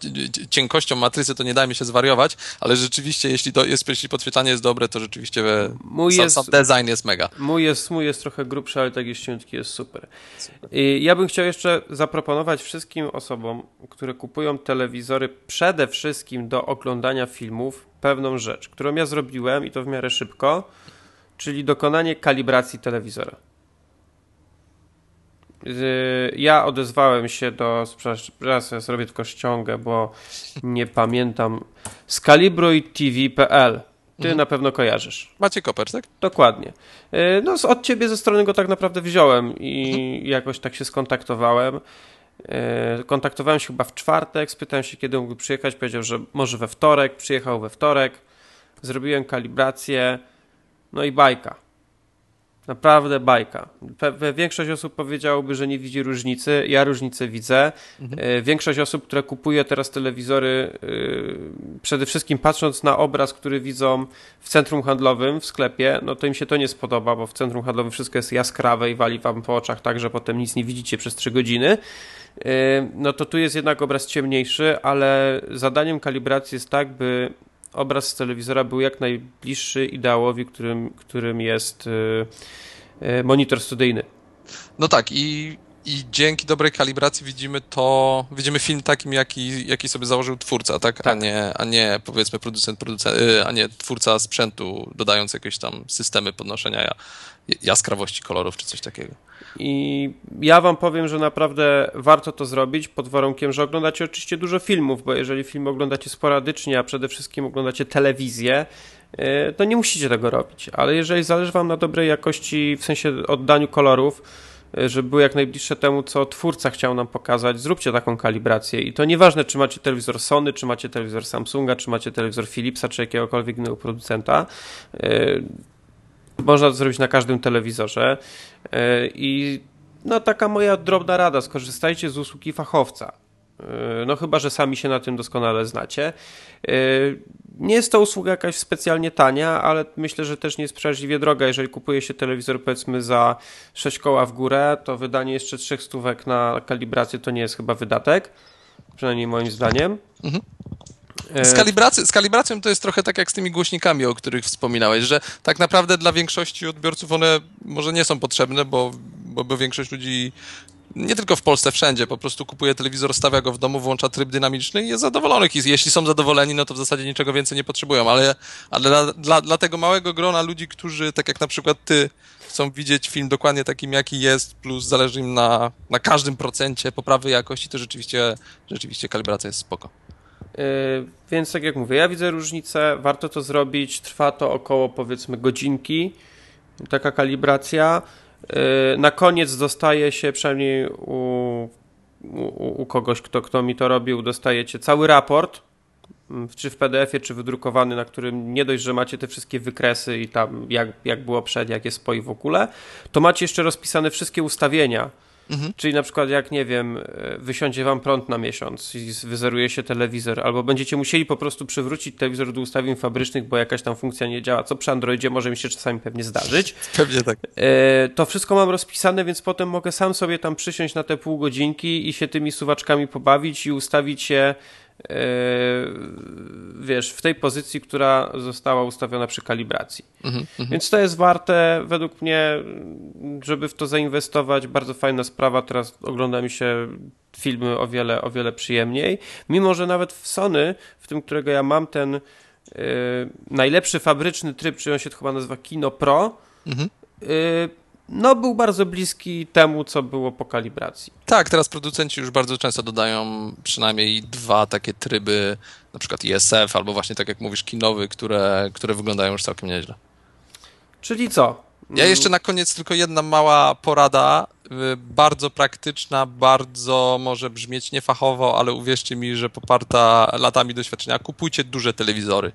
cienkością matrycy to nie da mi się zwariować, ale rzeczywiście, jeśli, to jest, jeśli podświetlanie jest dobre, to rzeczywiście mój sam, jest, sam design jest mega. Mój jest, mój jest trochę grubszy, ale tak cieniutki jest super. super. I ja bym chciał jeszcze zaproponować wszystkim osobom, które kupują telewizory przede wszystkim do oglądania filmów, pewną rzecz, którą ja zrobiłem i to w miarę szybko czyli dokonanie kalibracji telewizora. Ja odezwałem się do. Przepraszam, ja zrobię tylko ściągę, bo nie pamiętam. Skalibruj.tv.pl. Ty mhm. na pewno kojarzysz. Macie koper, tak? Dokładnie. Y, no, od ciebie ze strony go tak naprawdę wziąłem i mhm. jakoś tak się skontaktowałem. Y, kontaktowałem się chyba w czwartek, spytałem się, kiedy mógł przyjechać. Powiedział, że może we wtorek. Przyjechał we wtorek. Zrobiłem kalibrację no i bajka. Naprawdę bajka. Pe większość osób powiedziałoby, że nie widzi różnicy. Ja różnicę widzę. Mhm. E, większość osób, które kupuje teraz telewizory, yy, przede wszystkim patrząc na obraz, który widzą w centrum handlowym, w sklepie, no to im się to nie spodoba, bo w centrum handlowym wszystko jest jaskrawe i wali wam po oczach tak, że potem nic nie widzicie przez 3 godziny. Yy, no to tu jest jednak obraz ciemniejszy, ale zadaniem kalibracji jest tak, by obraz z telewizora był jak najbliższy ideałowi, którym, którym jest y, y, monitor studyjny. No tak i, i dzięki dobrej kalibracji widzimy to, widzimy film takim, jaki, jaki sobie założył twórca, tak? tak. A, nie, a nie powiedzmy producent, producent, y, a nie twórca sprzętu, dodając jakieś tam systemy podnoszenia jaskrawości kolorów czy coś takiego. I ja wam powiem, że naprawdę warto to zrobić pod warunkiem, że oglądacie oczywiście dużo filmów, bo jeżeli film oglądacie sporadycznie, a przede wszystkim oglądacie telewizję, y, to nie musicie tego robić. Ale jeżeli zależy wam na dobrej jakości, w sensie oddaniu kolorów, y, żeby były jak najbliższe temu, co twórca chciał nam pokazać, zróbcie taką kalibrację. I to nieważne, czy macie telewizor Sony, czy macie telewizor Samsunga, czy macie telewizor Philipsa, czy jakiegokolwiek innego producenta. Można to zrobić na każdym telewizorze. E, I no taka moja drobna rada, skorzystajcie z usługi fachowca. E, no chyba, że sami się na tym doskonale znacie. E, nie jest to usługa jakaś specjalnie tania, ale myślę, że też nie jest przeraźliwie droga. Jeżeli kupuje się telewizor powiedzmy za 6 koła w górę, to wydanie jeszcze 3 stówek na kalibrację to nie jest chyba wydatek. Przynajmniej moim zdaniem. Mhm. Z, kalibracy, z kalibracją to jest trochę tak jak z tymi głośnikami, o których wspominałeś, że tak naprawdę dla większości odbiorców one może nie są potrzebne, bo, bo, bo większość ludzi nie tylko w Polsce, wszędzie, po prostu kupuje telewizor, stawia go w domu, włącza tryb dynamiczny i jest zadowolonych. I jeśli są zadowoleni, no to w zasadzie niczego więcej nie potrzebują, ale, ale dla, dla, dla tego małego grona ludzi, którzy, tak jak na przykład ty, chcą widzieć film dokładnie takim, jaki jest, plus zależy im na, na każdym procencie poprawy jakości, to rzeczywiście, rzeczywiście kalibracja jest spoko. Yy, więc tak jak mówię, ja widzę różnicę, warto to zrobić, trwa to około powiedzmy godzinki, taka kalibracja. Yy, na koniec dostaje się, przynajmniej u, u, u kogoś, kto, kto mi to robił, dostajecie cały raport, mm, czy w PDF-ie, czy wydrukowany, na którym nie dość, że macie te wszystkie wykresy i tam jak, jak było przed, jak jest po i w ogóle, to macie jeszcze rozpisane wszystkie ustawienia, Mhm. Czyli na przykład jak, nie wiem, e, wysiądzie wam prąd na miesiąc i wyzeruje się telewizor, albo będziecie musieli po prostu przywrócić telewizor do ustawień fabrycznych, bo jakaś tam funkcja nie działa, co przy Androidzie może mi się czasami pewnie zdarzyć. Pewnie tak. E, to wszystko mam rozpisane, więc potem mogę sam sobie tam przysiąść na te pół godzinki i się tymi suwaczkami pobawić i ustawić się wiesz, w tej pozycji, która została ustawiona przy kalibracji. Mm -hmm. Więc to jest warte, według mnie, żeby w to zainwestować. Bardzo fajna sprawa. Teraz ogląda mi się filmy o wiele, o wiele przyjemniej. Mimo, że nawet w Sony, w tym, którego ja mam, ten yy, najlepszy fabryczny tryb, czy on się chyba nazywa Kino Pro, -hmm. yy, no był bardzo bliski temu, co było po kalibracji. Tak, teraz producenci już bardzo często dodają przynajmniej dwa takie tryby, na przykład ISF albo właśnie tak jak mówisz kinowy, które, które wyglądają już całkiem nieźle. Czyli co? Ja jeszcze na koniec tylko jedna mała porada. Y, bardzo praktyczna, bardzo może brzmieć niefachowo, ale uwierzcie mi, że poparta latami doświadczenia, kupujcie duże telewizory.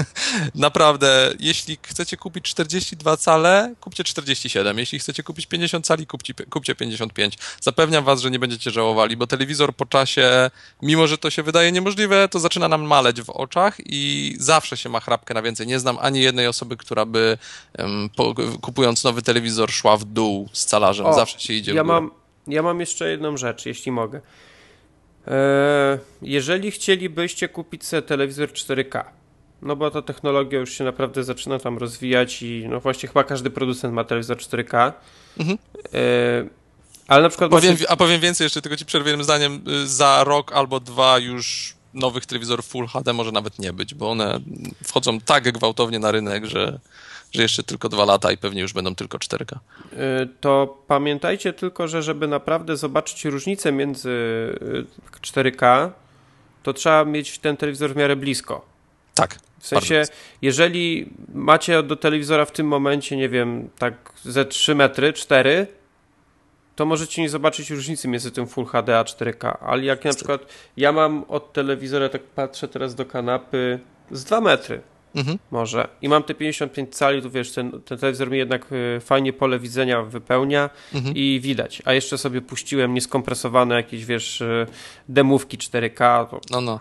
Naprawdę, jeśli chcecie kupić 42 cale, kupcie 47. Jeśli chcecie kupić 50 cali, kupcie, kupcie 55. Zapewniam was, że nie będziecie żałowali, bo telewizor po czasie, mimo że to się wydaje niemożliwe, to zaczyna nam maleć w oczach i zawsze się ma chrapkę na więcej. Nie znam ani jednej osoby, która by um, po, kupując nowy telewizor szła w dół z calarzem. O. Zawsze się idzie ja mam, ja mam jeszcze jedną rzecz, jeśli mogę. Eee, jeżeli chcielibyście kupić sobie telewizor 4K, no bo ta technologia już się naprawdę zaczyna tam rozwijać i no właśnie chyba każdy producent ma telewizor 4K. Mhm. Eee, ale na przykład... Powiem, A powiem więcej jeszcze, tylko ci przerwę jednym zdaniem. Y, za rok albo dwa już nowych telewizorów Full HD może nawet nie być, bo one wchodzą tak gwałtownie na rynek, że że jeszcze tylko dwa lata i pewnie już będą tylko 4K. Y, to pamiętajcie tylko, że żeby naprawdę zobaczyć różnicę między 4K, y, to trzeba mieć ten telewizor w miarę blisko. Tak. W sensie, jeżeli macie do telewizora w tym momencie, nie wiem, tak ze 3 metry, 4, to możecie nie zobaczyć różnicy między tym Full HD a 4K. Ale jak na przykład ja mam od telewizora, tak patrzę teraz do kanapy, z 2 metry. Mhm. Może. I mam te 55 cali, tu wiesz, ten, ten telewizor mi jednak y, fajnie pole widzenia wypełnia mhm. i widać. A jeszcze sobie puściłem nieskompresowane jakieś, wiesz, y, demówki 4K. To... No, no.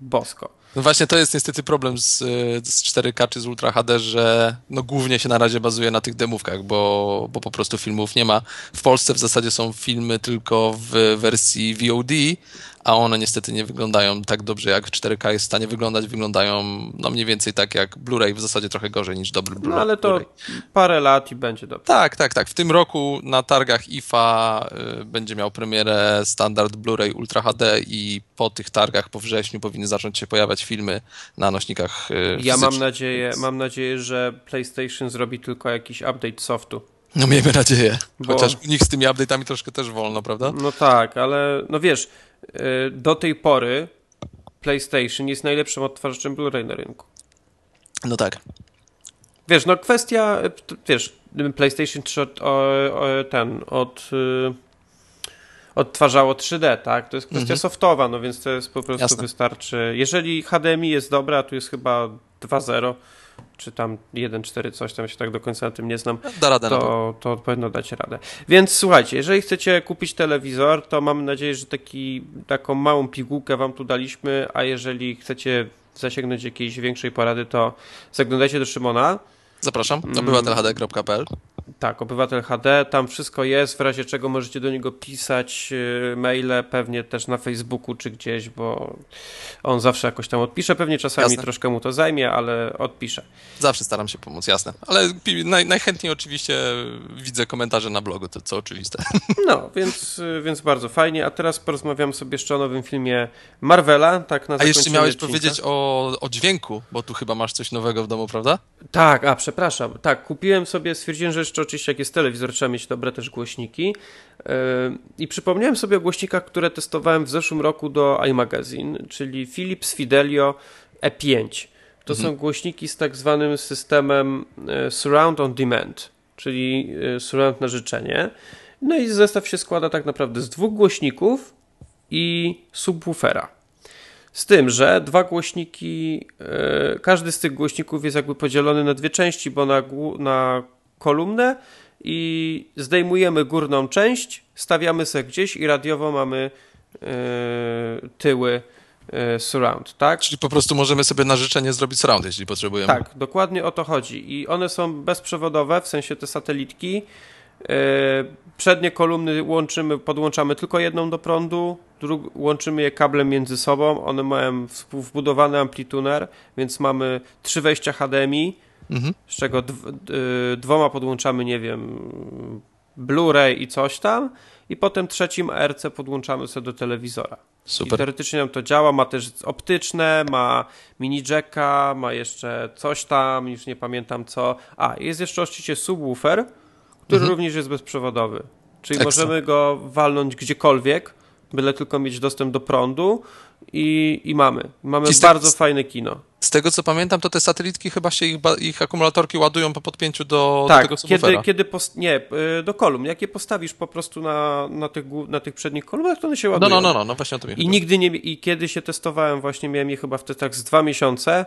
Bosko. No właśnie to jest niestety problem z, z 4K czy z Ultra HD, że no głównie się na razie bazuje na tych demówkach, bo, bo po prostu filmów nie ma. W Polsce w zasadzie są filmy tylko w wersji VOD, a one niestety nie wyglądają tak dobrze, jak 4K jest w stanie wyglądać. Wyglądają no mniej więcej tak jak Blu-ray, w zasadzie trochę gorzej niż dobry Blu-ray. No ale to parę lat i będzie dobrze. Tak, tak, tak. W tym roku na targach IFA y, będzie miał premierę standard Blu-ray Ultra HD i po tych targach po wrześniu powinny zacząć się pojawiać filmy na nośnikach y, Ja mam nadzieję, mam nadzieję, że PlayStation zrobi tylko jakiś update softu. No miejmy nadzieję. Chociaż Bo... u nich z tymi update'ami troszkę też wolno, prawda? No tak, ale no wiesz, do tej pory PlayStation jest najlepszym odtwarzaczem Blu-ray na rynku. No tak. Wiesz, no kwestia, wiesz, PlayStation 3 od, o, o, ten, od y, odtwarzało 3D, tak? To jest kwestia mhm. softowa, no więc to jest po prostu Jasne. wystarczy. Jeżeli HDMI jest dobra, tu jest chyba 2.0, czy tam 1.4 coś, tam się tak do końca na tym nie znam, da radę to, to powinno dać radę. Więc słuchajcie, jeżeli chcecie kupić telewizor, to mam nadzieję, że taki, taką małą pigułkę wam tu daliśmy, a jeżeli chcecie zasięgnąć jakiejś większej porady, to zaglądajcie do Szymona. Zapraszam, mm. obywatelhd.pl tak, Obywatel HD, tam wszystko jest, w razie czego możecie do niego pisać y, maile, pewnie też na Facebooku czy gdzieś, bo on zawsze jakoś tam odpisze, pewnie czasami jasne. troszkę mu to zajmie, ale odpisze. Zawsze staram się pomóc, jasne. Ale naj, najchętniej oczywiście widzę komentarze na blogu, to co oczywiste. No, więc, y, więc bardzo fajnie, a teraz porozmawiam sobie jeszcze o nowym filmie Marvela, tak na A jeszcze miałeś odcinka. powiedzieć o, o dźwięku, bo tu chyba masz coś nowego w domu, prawda? Tak, a przepraszam, tak, kupiłem sobie, stwierdziłem, że jeszcze oczywiście jak jest telewizor, trzeba mieć dobre też głośniki. Yy, I przypomniałem sobie o głośnikach, które testowałem w zeszłym roku do iMagazine, czyli Philips Fidelio E5. To mhm. są głośniki z tak zwanym systemem e, Surround on Demand, czyli e, surround na życzenie. No i zestaw się składa tak naprawdę z dwóch głośników i subwoofera. Z tym, że dwa głośniki, e, każdy z tych głośników jest jakby podzielony na dwie części, bo na, na kolumnę i zdejmujemy górną część, stawiamy sobie gdzieś i radiowo mamy yy, tyły yy, surround, tak? Czyli po prostu możemy sobie na życzenie zrobić surround, jeśli potrzebujemy. Tak, dokładnie o to chodzi. I one są bezprzewodowe, w sensie te satelitki. Przednie kolumny łączymy, podłączamy tylko jedną do prądu, łączymy je kablem między sobą. One mają wbudowany amplituner, więc mamy trzy wejścia HDMI, mhm. z czego dwoma podłączamy, nie wiem, Blu-ray i coś tam, i potem trzecim RC podłączamy sobie do telewizora. Super. I teoretycznie nam to działa, ma też optyczne, ma mini jacka, ma jeszcze coś tam, już nie pamiętam co. A, jest jeszcze oczywiście subwoofer, który mhm. również jest bezprzewodowy. Czyli Ekstra. możemy go walnąć gdziekolwiek, byle tylko mieć dostęp do prądu i, i mamy. Mamy bardzo fajne kino. Z tego co pamiętam, to te satelitki chyba się ich, ich akumulatorki ładują po podpięciu do, tak, do tego subwoofera. kiedy, kiedy post, nie, y, do kolumn. Jak je postawisz po prostu na, na, tych, na tych przednich kolumnach, to one się ładują. No, no, no, no, no właśnie o to mi I nigdy nie, i kiedy się testowałem, właśnie miałem je chyba w tak z dwa miesiące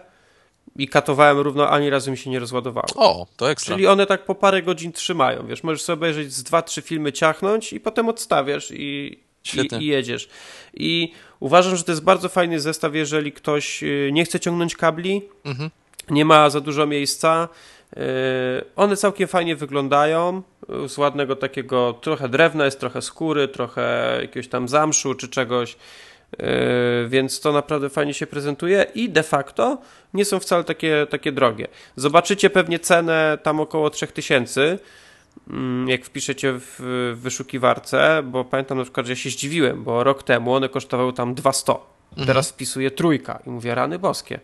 i katowałem równo, ani razu mi się nie rozładowało. O, to ekstra. Czyli one tak po parę godzin trzymają, wiesz, możesz sobie obejrzeć z dwa, trzy filmy, ciachnąć i potem odstawiasz i, i, i, jedziesz. I uważam, że to jest bardzo fajny zestaw, jeżeli ktoś y, nie chce ciągnąć kabli, mhm. nie ma za dużo miejsca. Y, one całkiem fajnie wyglądają, y, z ładnego takiego, trochę drewna jest, trochę skóry, trochę jakiegoś tam zamszu czy czegoś, więc to naprawdę fajnie się prezentuje i de facto nie są wcale takie, takie drogie. Zobaczycie pewnie cenę tam około 3000, Mm, jak wpiszecie w wyszukiwarce, bo pamiętam na przykład, że ja się zdziwiłem, bo rok temu one kosztowały tam 200. Mhm. Teraz wpisuję trójka i mówię, rany boskie.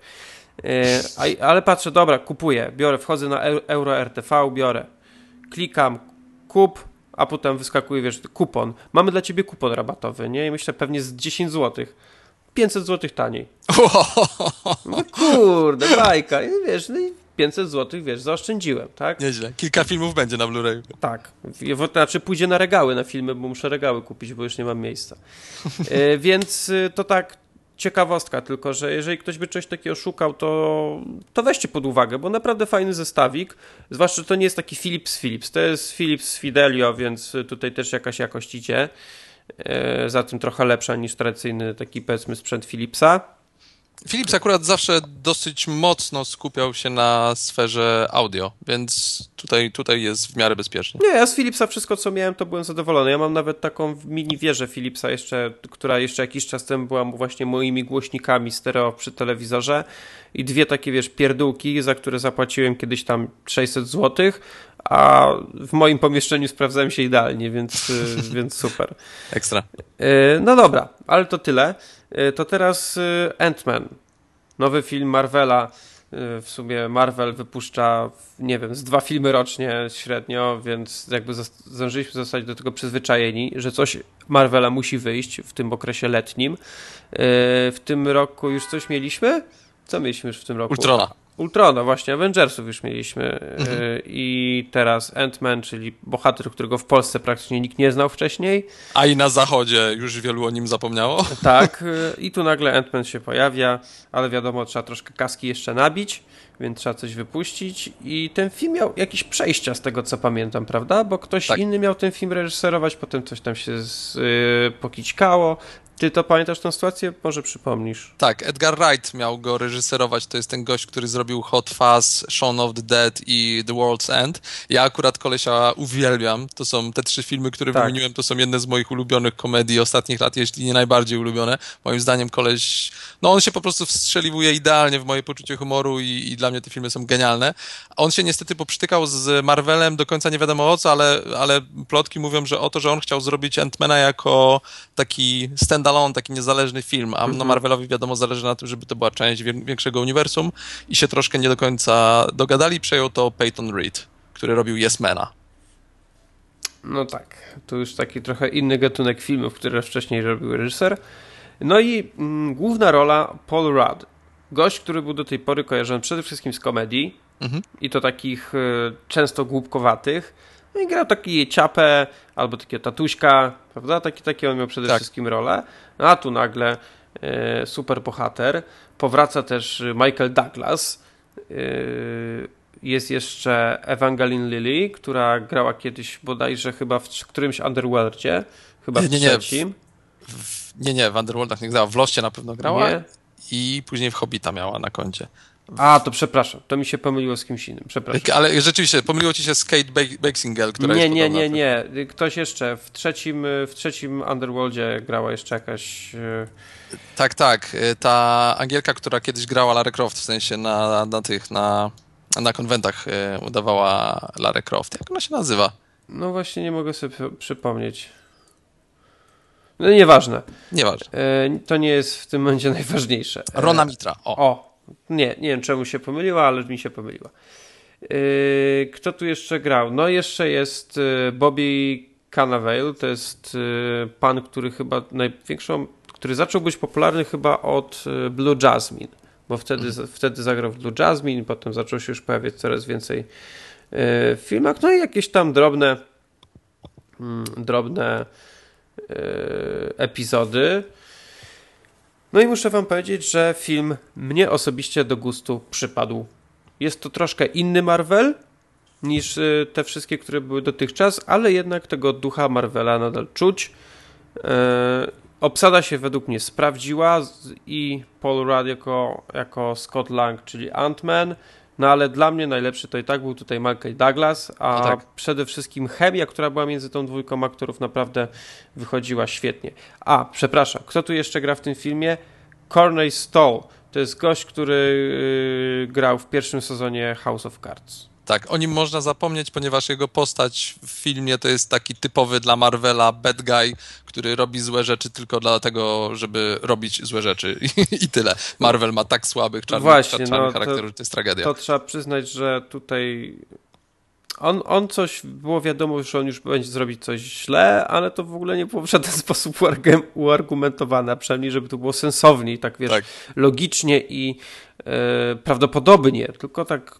E, ale patrzę, dobra, kupuję, biorę, wchodzę na Euro RTV, biorę, klikam, kup, a potem wyskakuje, wiesz, kupon. Mamy dla ciebie kupon rabatowy, nie? I myślę, pewnie z 10 zł. 500 zł taniej. No kurde, bajka. I wiesz, no i 500 zł, wiesz, zaoszczędziłem, tak? Nieźle. Kilka filmów będzie na Blu-rayu. Tak. Znaczy pójdzie na regały na filmy, bo muszę regały kupić, bo już nie mam miejsca. E, więc y, to tak ciekawostka tylko, że jeżeli ktoś by coś takiego szukał, to, to weźcie pod uwagę, bo naprawdę fajny zestawik, zwłaszcza, że to nie jest taki Philips Philips, to jest Philips Fidelio, więc tutaj też jakaś jakość idzie, e, za tym trochę lepsza niż tradycyjny taki powiedzmy sprzęt Philipsa. Philips akurat zawsze dosyć mocno skupiał się na sferze audio, więc tutaj, tutaj jest w miarę bezpiecznie. Nie, ja z Philipsa wszystko, co miałem, to byłem zadowolony. Ja mam nawet taką mini wieżę Philipsa jeszcze, która jeszcze jakiś czas temu była właśnie moimi głośnikami stereo przy telewizorze i dwie takie, wiesz, pierdółki, za które zapłaciłem kiedyś tam 600 zł, a w moim pomieszczeniu sprawdzałem się idealnie, więc, więc super. Ekstra. E, no dobra, ale to tyle. E, to teraz Ant-Man. Nowy film Marvela. W sumie Marvel wypuszcza, nie wiem, z dwa filmy rocznie średnio, więc jakby zdążyliśmy zostać do tego przyzwyczajeni, że coś Marvela musi wyjść w tym okresie letnim. W tym roku już coś mieliśmy? Co mieliśmy już w tym roku? Ultrona. Ultrona, właśnie, Avengersów już mieliśmy mhm. Y, i teraz Ant-Man, czyli bohater, którego w Polsce praktycznie nikt nie znał wcześniej. A i na zachodzie już wielu o nim zapomniało. Tak, y, i tu nagle Ant-Man się pojawia, ale wiadomo, trzeba troszkę kaski jeszcze nabić, więc trzeba coś wypuścić i ten film miał jakieś przejścia z tego, co pamiętam, prawda? Bo ktoś tak. inny miał ten film reżyserować, potem coś tam się z, yy, pokićkało, ty to pamiętasz tę sytuację? Może przypomnisz. Tak, Edgar Wright miał go reżyserować. To jest ten gość, który zrobił Hot Fuzz, Shaun of the Dead i The World's End. Ja akurat kolesia uwielbiam. To są te trzy filmy, które tak. wymieniłem, to są jedne z moich ulubionych komedii ostatnich lat, jeśli nie najbardziej ulubione. Moim zdaniem koleś, no on się po prostu wstrzeliwuje idealnie w moje poczucie humoru i, i dla mnie te filmy są genialne. On się niestety poprztykał z Marvelem do końca nie wiadomo o co, ale, ale plotki mówią, że o to, że on chciał zrobić Ant-Mana jako taki stand standalone, taki niezależny film, a no mhm. Marvelowi wiadomo zależy na tym, żeby to była część większego uniwersum i się troszkę nie do końca dogadali. Przejął to Peyton Reed, który robił Yesmana. No tak, to już taki trochę inny gatunek filmów, które wcześniej robił reżyser. No i mm, główna rola Paul Rudd. Gość, który był do tej pory kojarzony przede wszystkim z komedii mhm. i to takich y, często głupkowatych no i grał taki ciapę albo takiego tatuśka, prawda? Taki, taki on miał przede tak. wszystkim rolę. A tu nagle e, super bohater. Powraca też Michael Douglas. E, jest jeszcze Evangeline Lilly, która grała kiedyś bodajże chyba w którymś Underworldzie. Chyba w nie, nie, trzecim. W, w, nie, nie, w Underworldach nie grała. W Loście na pewno grała. Nie. I później w Hobbita miała na koncie. A, to przepraszam, to mi się pomyliło z kimś innym, przepraszam. Ale rzeczywiście, pomyliło ci się z Kate Beckinsale, która nie, jest Nie, nie, nie, nie. Ktoś jeszcze. W trzecim, w trzecim Underworldzie grała jeszcze jakaś... E, tak, tak. E, ta Angielka, która kiedyś grała Lara Croft, w sensie na, na tych, na, na konwentach e, udawała Lara Croft. Jak ona się nazywa? No właśnie nie mogę sobie przypomnieć. No nieważne. Nieważne. To nie jest w tym momencie najważniejsze. Rona Mitra. O. o. Nie, nie wiem czemu się pomyliła, ale mi się pomyliła. Yy, kto tu jeszcze grał? No jeszcze jest yy, Bobby Cannavale, to jest yy, pan, który chyba największą, który zaczął być popularny chyba od Blue Jasmine, bo wtedy, mhm. wtedy zagrał w Blue Jasmine, potem zaczął się już pojawiać coraz więcej w filmach, no i jakieś tam drobne mm, drobne epizody. No i muszę wam powiedzieć, że film mnie osobiście do gustu przypadł. Jest to troszkę inny Marvel niż y, te wszystkie, które były dotychczas, ale jednak tego ducha Marvela nadal czuć. E, obsada się według mnie sprawdziła i Paul Rudd jako, jako Scott Lang, czyli Ant-Man, no ale dla mnie najlepszy to i tak był tutaj Michael Douglas, a tak. przede wszystkim chemia, która była między tą dwójką aktorów naprawdę wychodziła świetnie. A, przepraszam, kto tu jeszcze gra w tym filmie? Corney Stoll. To jest gość, który yy, grał w pierwszym sezonie House of Cards. Tak, o nim można zapomnieć, ponieważ jego postać w filmie to jest taki typowy dla Marvela bad guy, który robi złe rzeczy tylko dlatego, żeby robić złe rzeczy i, i tyle. Marvel ma tak słabych czarnych, Właśnie, czarnych no, charakterów, że to jest tragedia. To trzeba przyznać, że tutaj on, on coś, było wiadomo, że on już będzie zrobić coś źle, ale to w ogóle nie było w żaden sposób uargumentowane, przynajmniej żeby to było sensownie i tak, wiesz, tak. logicznie i e, prawdopodobnie, tylko tak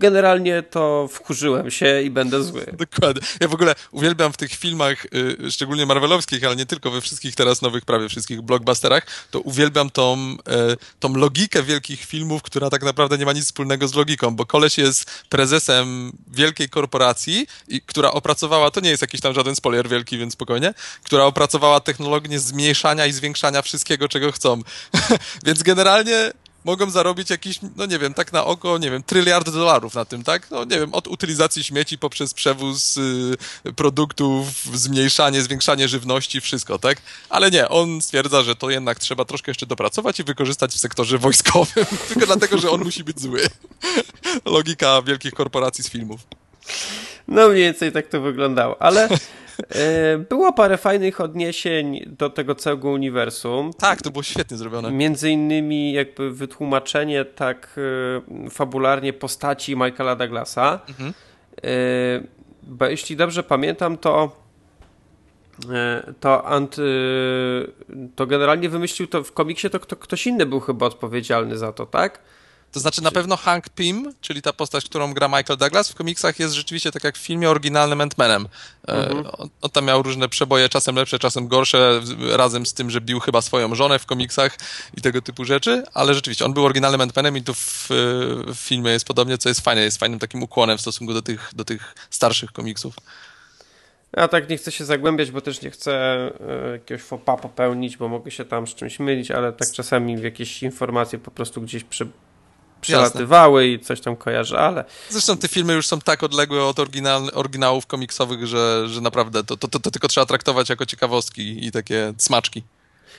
generalnie to wkurzyłem się i będę zły. Dokładnie. Ja w ogóle uwielbiam w tych filmach, y, szczególnie marvelowskich, ale nie tylko, we wszystkich teraz nowych, prawie wszystkich blockbusterach, to uwielbiam tą, y, tą logikę wielkich filmów, która tak naprawdę nie ma nic wspólnego z logiką, bo koleś jest prezesem wielkiej korporacji, i, która opracowała, to nie jest jakiś tam żaden spoiler wielki, więc spokojnie, która opracowała technologię zmniejszania i zwiększania wszystkiego, czego chcą. więc generalnie mogą zarobić jakiś, no nie wiem, tak na oko, nie wiem, tryliard dolarów na tym, tak? No nie wiem, od utylizacji śmieci poprzez przewóz y, produktów, zmniejszanie, zwiększanie żywności, wszystko, tak? Ale nie, on stwierdza, że to jednak trzeba troszkę jeszcze dopracować i wykorzystać w sektorze wojskowym, tylko dlatego, że on musi być zły. Logika wielkich korporacji z filmów. No mniej więcej tak to wyglądało, ale było parę fajnych odniesień do tego całego uniwersum. Tak, to było świetnie zrobione. Między innymi jakby wytłumaczenie tak e, fabularnie postaci Michaela Douglasa. Mhm. E, bo jeśli dobrze pamiętam, to to, to generalnie wymyślił to w komiksie, to ktoś inny był chyba odpowiedzialny za to, tak? To znaczy na pewno Hank Pym, czyli ta postać, którą gra Michael Douglas w komiksach jest rzeczywiście tak jak w filmie oryginalnym Ant-Manem. E, mhm. On, on, tam miał różne przeboje, czasem lepsze, czasem gorsze, razem z tym, że bił chyba swoją żonę w komiksach i tego typu rzeczy, ale rzeczywiście on był oryginalnym Ant-Manem i tu w, w, filmie jest podobnie, co jest fajne, jest fajnym takim ukłonem w stosunku do tych, do tych starszych komiksów. Ja tak nie chcę się zagłębiać, bo też nie chcę e, jakiegoś fopa popełnić, bo mogę się tam z czymś mylić, ale tak czasami w jakieś informacje po prostu gdzieś przy, przelatywały Jasne. i coś tam kojarzę, ale... Zresztą te filmy już są tak odległe od oryginał, oryginałów komiksowych, że, że naprawdę to, to, to, to tylko trzeba traktować jako ciekawostki i takie smaczki.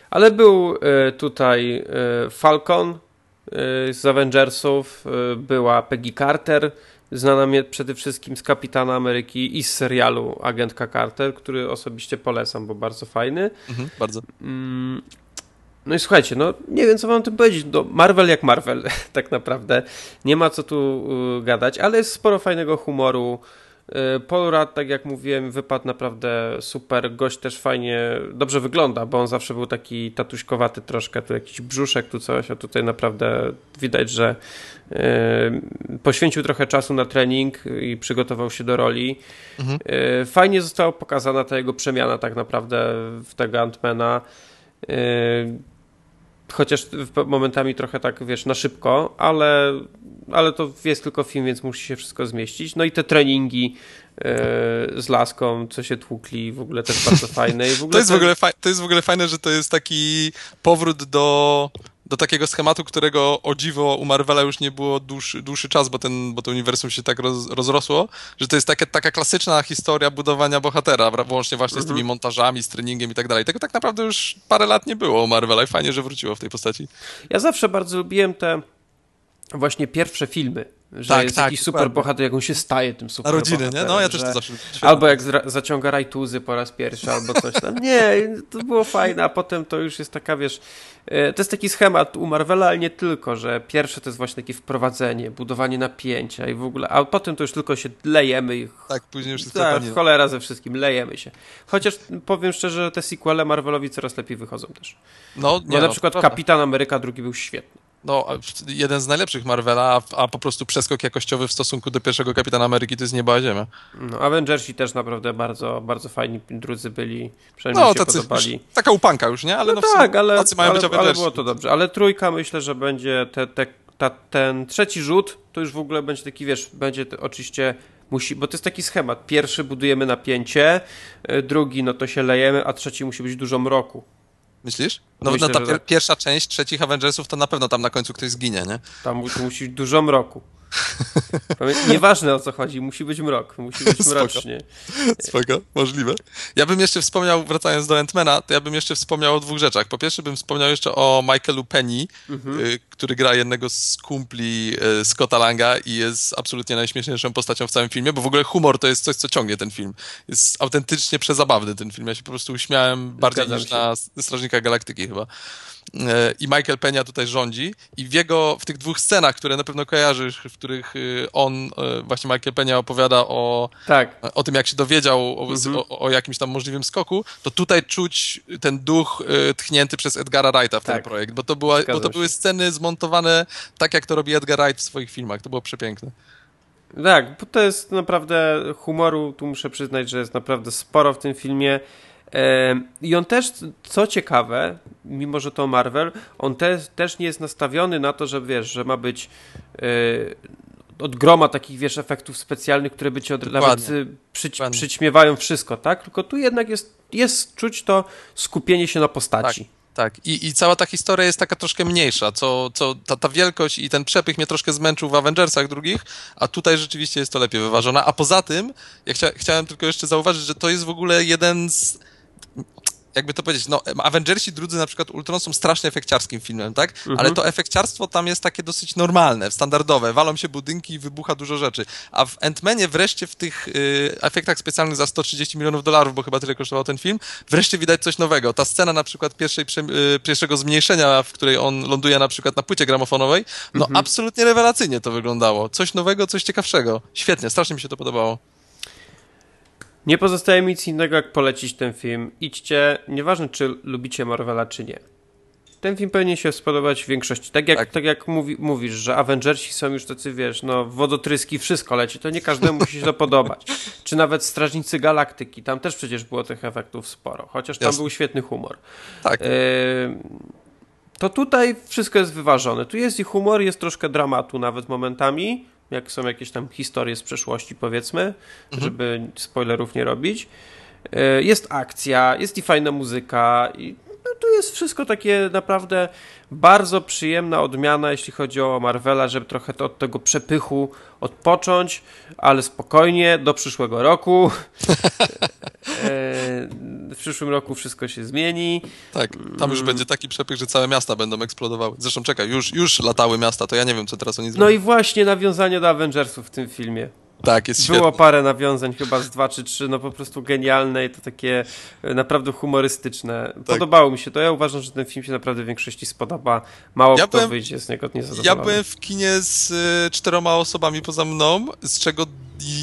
Ale był y, tutaj y, Falcon y, z Avengersów, była Peggy Carter, znana mnie przede wszystkim z Kapitana Ameryki i z serialu Agentka Carter, który osobiście polecam, bo bardzo fajny. Mhm, bardzo. No i słuchajcie, no nie wiem co wam tym powiedzieć. No, Marvel jak Marvel, tak naprawdę. Nie ma co tu y, gadać, ale jest sporo fajnego humoru. Y, Paul Rudd, tak jak mówiłem, wypadł naprawdę super. Gość też fajnie, dobrze wygląda, bo on zawsze był taki tatuśkowaty troszkę, tu jakiś brzuszek, tu coś, a tutaj naprawdę widać, że y, poświęcił trochę czasu na trening i przygotował się do roli. Mhm. Fajnie została pokazana ta jego przemiana tak naprawdę w tego Antmana. Y, chociaż momentami trochę tak, wiesz, na szybko, ale, ale to jest tylko film, więc musi się wszystko zmieścić. No i te treningi e, z laską, co się tłukli, w ogóle też bardzo fajne. I w ogóle to, jest w ogóle to jest w ogóle fajne, że to jest taki powrót do do takiego schematu, którego o dziwo u Marvela już nie było dłuższy, dłuższy czas, bo, ten, bo to uniwersum się tak roz, rozrosło, że to jest takie, taka klasyczna historia budowania bohatera, włącznie właśnie mhm. z tymi mhm. montażami, z treningiem i tak dalej. Tego tak naprawdę już parę lat nie było u Marvela i fajnie, że wróciło w tej postaci. Ja zawsze bardzo lubiłem te właśnie pierwsze filmy że tak, jest tak, jakiś super bohater, jak on się staje tym super rodziny, nie? No ja też to zawsze... Albo jak zaciąga rajtuzy po raz pierwszy, albo coś tam. Nie, to było fajne, a potem to już jest taka, wiesz... E, to jest taki schemat u Marvela, ale nie tylko, że pierwsze to jest właśnie takie wprowadzenie, budowanie napięcia i w ogóle, a potem to już tylko się lejemy i... Tak, później już jest tak, cholera ze wszystkim, lejemy się. Chociaż powiem szczerze, że te sequele Marvelowi coraz lepiej wychodzą też. No, nie, Bo na no, przykład Kapitan Ameryka drugi był świetny no, jeden z najlepszych Marvela, a, a, po prostu przeskok jakościowy w stosunku do pierwszego Kapitana Ameryki to jest nieba ziemia. No, Avengersi też naprawdę bardzo, bardzo fajni drudzy byli, przynajmniej no, się tacy, podobali. Już, taka upanka już, nie? Ale no, no tak, ale, tacy mają ale, być ale było to dobrze. Ale trójka myślę, że będzie te, te, ta, ten trzeci rzut, to już w ogóle będzie taki, wiesz, będzie oczywiście musi, bo to jest taki schemat. Pierwszy budujemy napięcie, y, drugi no to się lejemy, a trzeci musi być dużo mroku. Myślisz? No, Myślę, no ta pier tak. pierwsza część trzecich Avengersów to na pewno tam na końcu ktoś zginie, nie? Tam musi być dużo mroku. Nieważne o co chodzi, musi być mrok, musi być mrocznie. Spoko. Spoko, możliwe. Ja bym jeszcze wspomniał, wracając do Antmana, to ja bym jeszcze wspomniał o dwóch rzeczach. Po pierwsze bym wspomniał jeszcze o Michaelu Penny, mhm. y, który gra jednego z kumpli y, Scotta Langa i jest absolutnie najśmieszniejszą postacią w całym filmie, bo w ogóle humor to jest coś, co ciągnie ten film. Jest autentycznie przezabawny ten film. Ja się po prostu uśmiałem bardziej Zgadzam niż się. na Strażnika Galaktyki chyba. I Michael Penia tutaj rządzi i w jego, w tych dwóch scenach, które na pewno kojarzysz, w których y, on, e, właśnie Michael Penia opowiada o, tak. o tym, jak się dowiedział o, mhm. o, o, jakimś tam możliwym skoku, to tutaj czuć ten duch y, tchnięty przez Edgara Wrighta w tak. ten projekt, bo to, była, bo to były sceny zmontowane tak, jak to robi Edgar Wright w swoich filmach. To było przepiękne. Tak, bo to jest naprawdę humoru, tu muszę przyznać, że jest naprawdę sporo w tym filmie. I on też, co ciekawe, mimo że to Marvel, on te, też nie jest nastawiony na to, że wiesz, że ma być yy, od groma takich, wiesz, efektów specjalnych, które by ci od, nawet y, przyć, przyćmiewają wszystko, tak? Tylko tu jednak jest, jest czuć to skupienie się na postaci. Tak. Tak, I, i cała ta historia jest taka troszkę mniejsza, co, co ta, ta wielkość i ten przepych mnie troszkę zmęczył w Avengersach drugich, a tutaj rzeczywiście jest to lepiej wyważone. A poza tym, ja chcia, chciałem tylko jeszcze zauważyć, że to jest w ogóle jeden z jakby to powiedzieć, no Avengersi drudzy na przykład Ultron są strasznie efekciarskim filmem, tak? Mhm. Ale to efekciarstwo tam jest takie dosyć normalne, standardowe, walą się budynki i wybucha dużo rzeczy. A w Ant-Manie wreszcie w tych y, efektach specjalnych za 130 milionów dolarów, bo chyba tyle kosztował ten film, wreszcie widać coś nowego. Ta scena na przykład pierwszej, y, pierwszego zmniejszenia, w której on ląduje na przykład na płycie gramofonowej, no mhm. absolutnie rewelacyjnie to wyglądało. Coś nowego, coś ciekawszego. Świetnie, strasznie mi się to podobało. Nie pozostaje mi nic innego, jak polecić ten film. Idźcie, nieważne czy lubicie Marvela, czy nie. Ten film powinien się spodobać w większości. Tak jak, tak. tak jak mówi, mówisz, że Avengersi są już tacy, wiesz, no wodotryski, wszystko leci, to nie każdemu musi się to podobać. Czy nawet Strażnicy Galaktyki, tam też przecież było tych efektów sporo, chociaż tam Jasne. był świetny humor. Tak. Yy, to tutaj wszystko jest wyważone. Tu jest i humor, jest troszkę dramatu nawet momentami, jak są jakieś tam historie z przeszłości, powiedzmy, mhm. żeby spoilerów nie robić. E, jest akcja, jest i fajna muzyka, i no, tu jest wszystko takie naprawdę bardzo przyjemna odmiana, jeśli chodzi o Marvela, żeby trochę to od tego przepychu odpocząć, ale spokojnie, do przyszłego roku. E, w przyszłym roku wszystko się zmieni. Tak, tam już mm. będzie taki przepych, że całe miasta będą eksplodowały. Zresztą czekaj, już, już latały miasta, to ja nie wiem, co teraz oni zrobią. No i właśnie nawiązanie do Avengersów w tym filmie. Tak, jest Było świetne. parę nawiązań, chyba z dwa czy trzy, no po prostu genialne i to takie e, naprawdę humorystyczne. Tak. Podobało mi się to. Ja uważam, że ten film się naprawdę w większości spodoba. Mało ja kto byłem, wyjdzie z niego niezadowolony. Ja byłem w kinie z y, czteroma osobami poza mną, z czego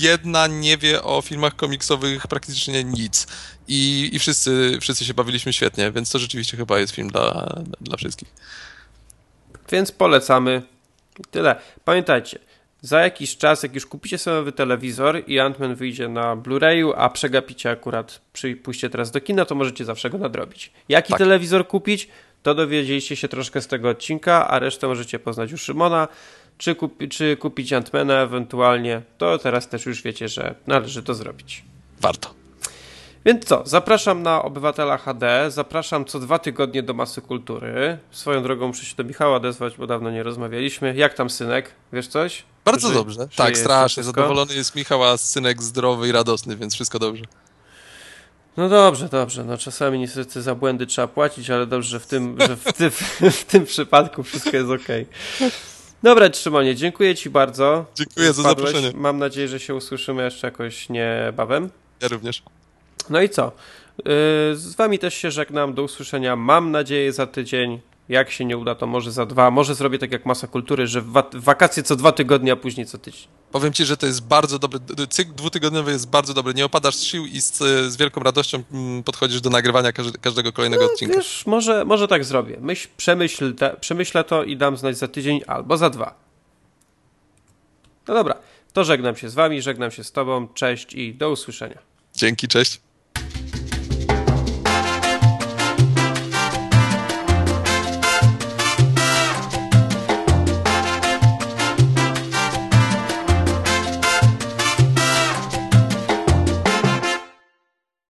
jedna nie wie o filmach komiksowych praktycznie nic. I, i wszyscy, wszyscy się bawiliśmy świetnie, więc to rzeczywiście chyba jest film dla, dla wszystkich. Więc polecamy. Tyle. Pamiętajcie, za jakiś czas, jak już kupicie sobie nowy telewizor i Ant-Man wyjdzie na Blu-rayu, a przegapicie akurat, pójście teraz do kina, to możecie zawsze go nadrobić. Jaki tak. telewizor kupić? To dowiedzieliście się troszkę z tego odcinka, a resztę możecie poznać u Szymona. Czy, kupi, czy kupić Ant-Mana ewentualnie, to teraz też już wiecie, że należy to zrobić. Warto. Więc co, zapraszam na Obywatela HD, zapraszam co dwa tygodnie do Masy Kultury. Swoją drogą muszę się do Michała odezwać, bo dawno nie rozmawialiśmy. Jak tam synek? Wiesz coś? Bardzo dobrze. Tak, strasznie. Zadowolony jest Michał, a synek zdrowy i radosny, więc wszystko dobrze. No dobrze, dobrze. No czasami niestety za błędy trzeba płacić, ale dobrze, że w tym, że w, ty, w tym przypadku wszystko jest okej. Dobra, Trzymonie, dziękuję Ci bardzo. Dziękuję za zaproszenie. Mam nadzieję, że się usłyszymy jeszcze jakoś niebawem. Ja również. No i co? Yy, Z Wami też się żegnam. Do usłyszenia. Mam nadzieję za tydzień. Jak się nie uda, to może za dwa. Może zrobię tak jak Masa Kultury, że w wa- w wakacje co dwa tygodnie, a później co tydzień. Powiem ci, że to jest bardzo dobry, cykl dwutygodniowy jest bardzo dobry. Nie opadasz z sił i z, z wielką radością mm, podchodzisz do nagrywania każde, każdego kolejnego odcinka. Wiesz, może, może tak zrobię. Myśl, przemyśl te, przemyślę to i dam znać za tydzień albo za dwa. No dobra, to żegnam się z Wami, żegnam się z Tobą. Cześć i do usłyszenia. Dzięki, cześć.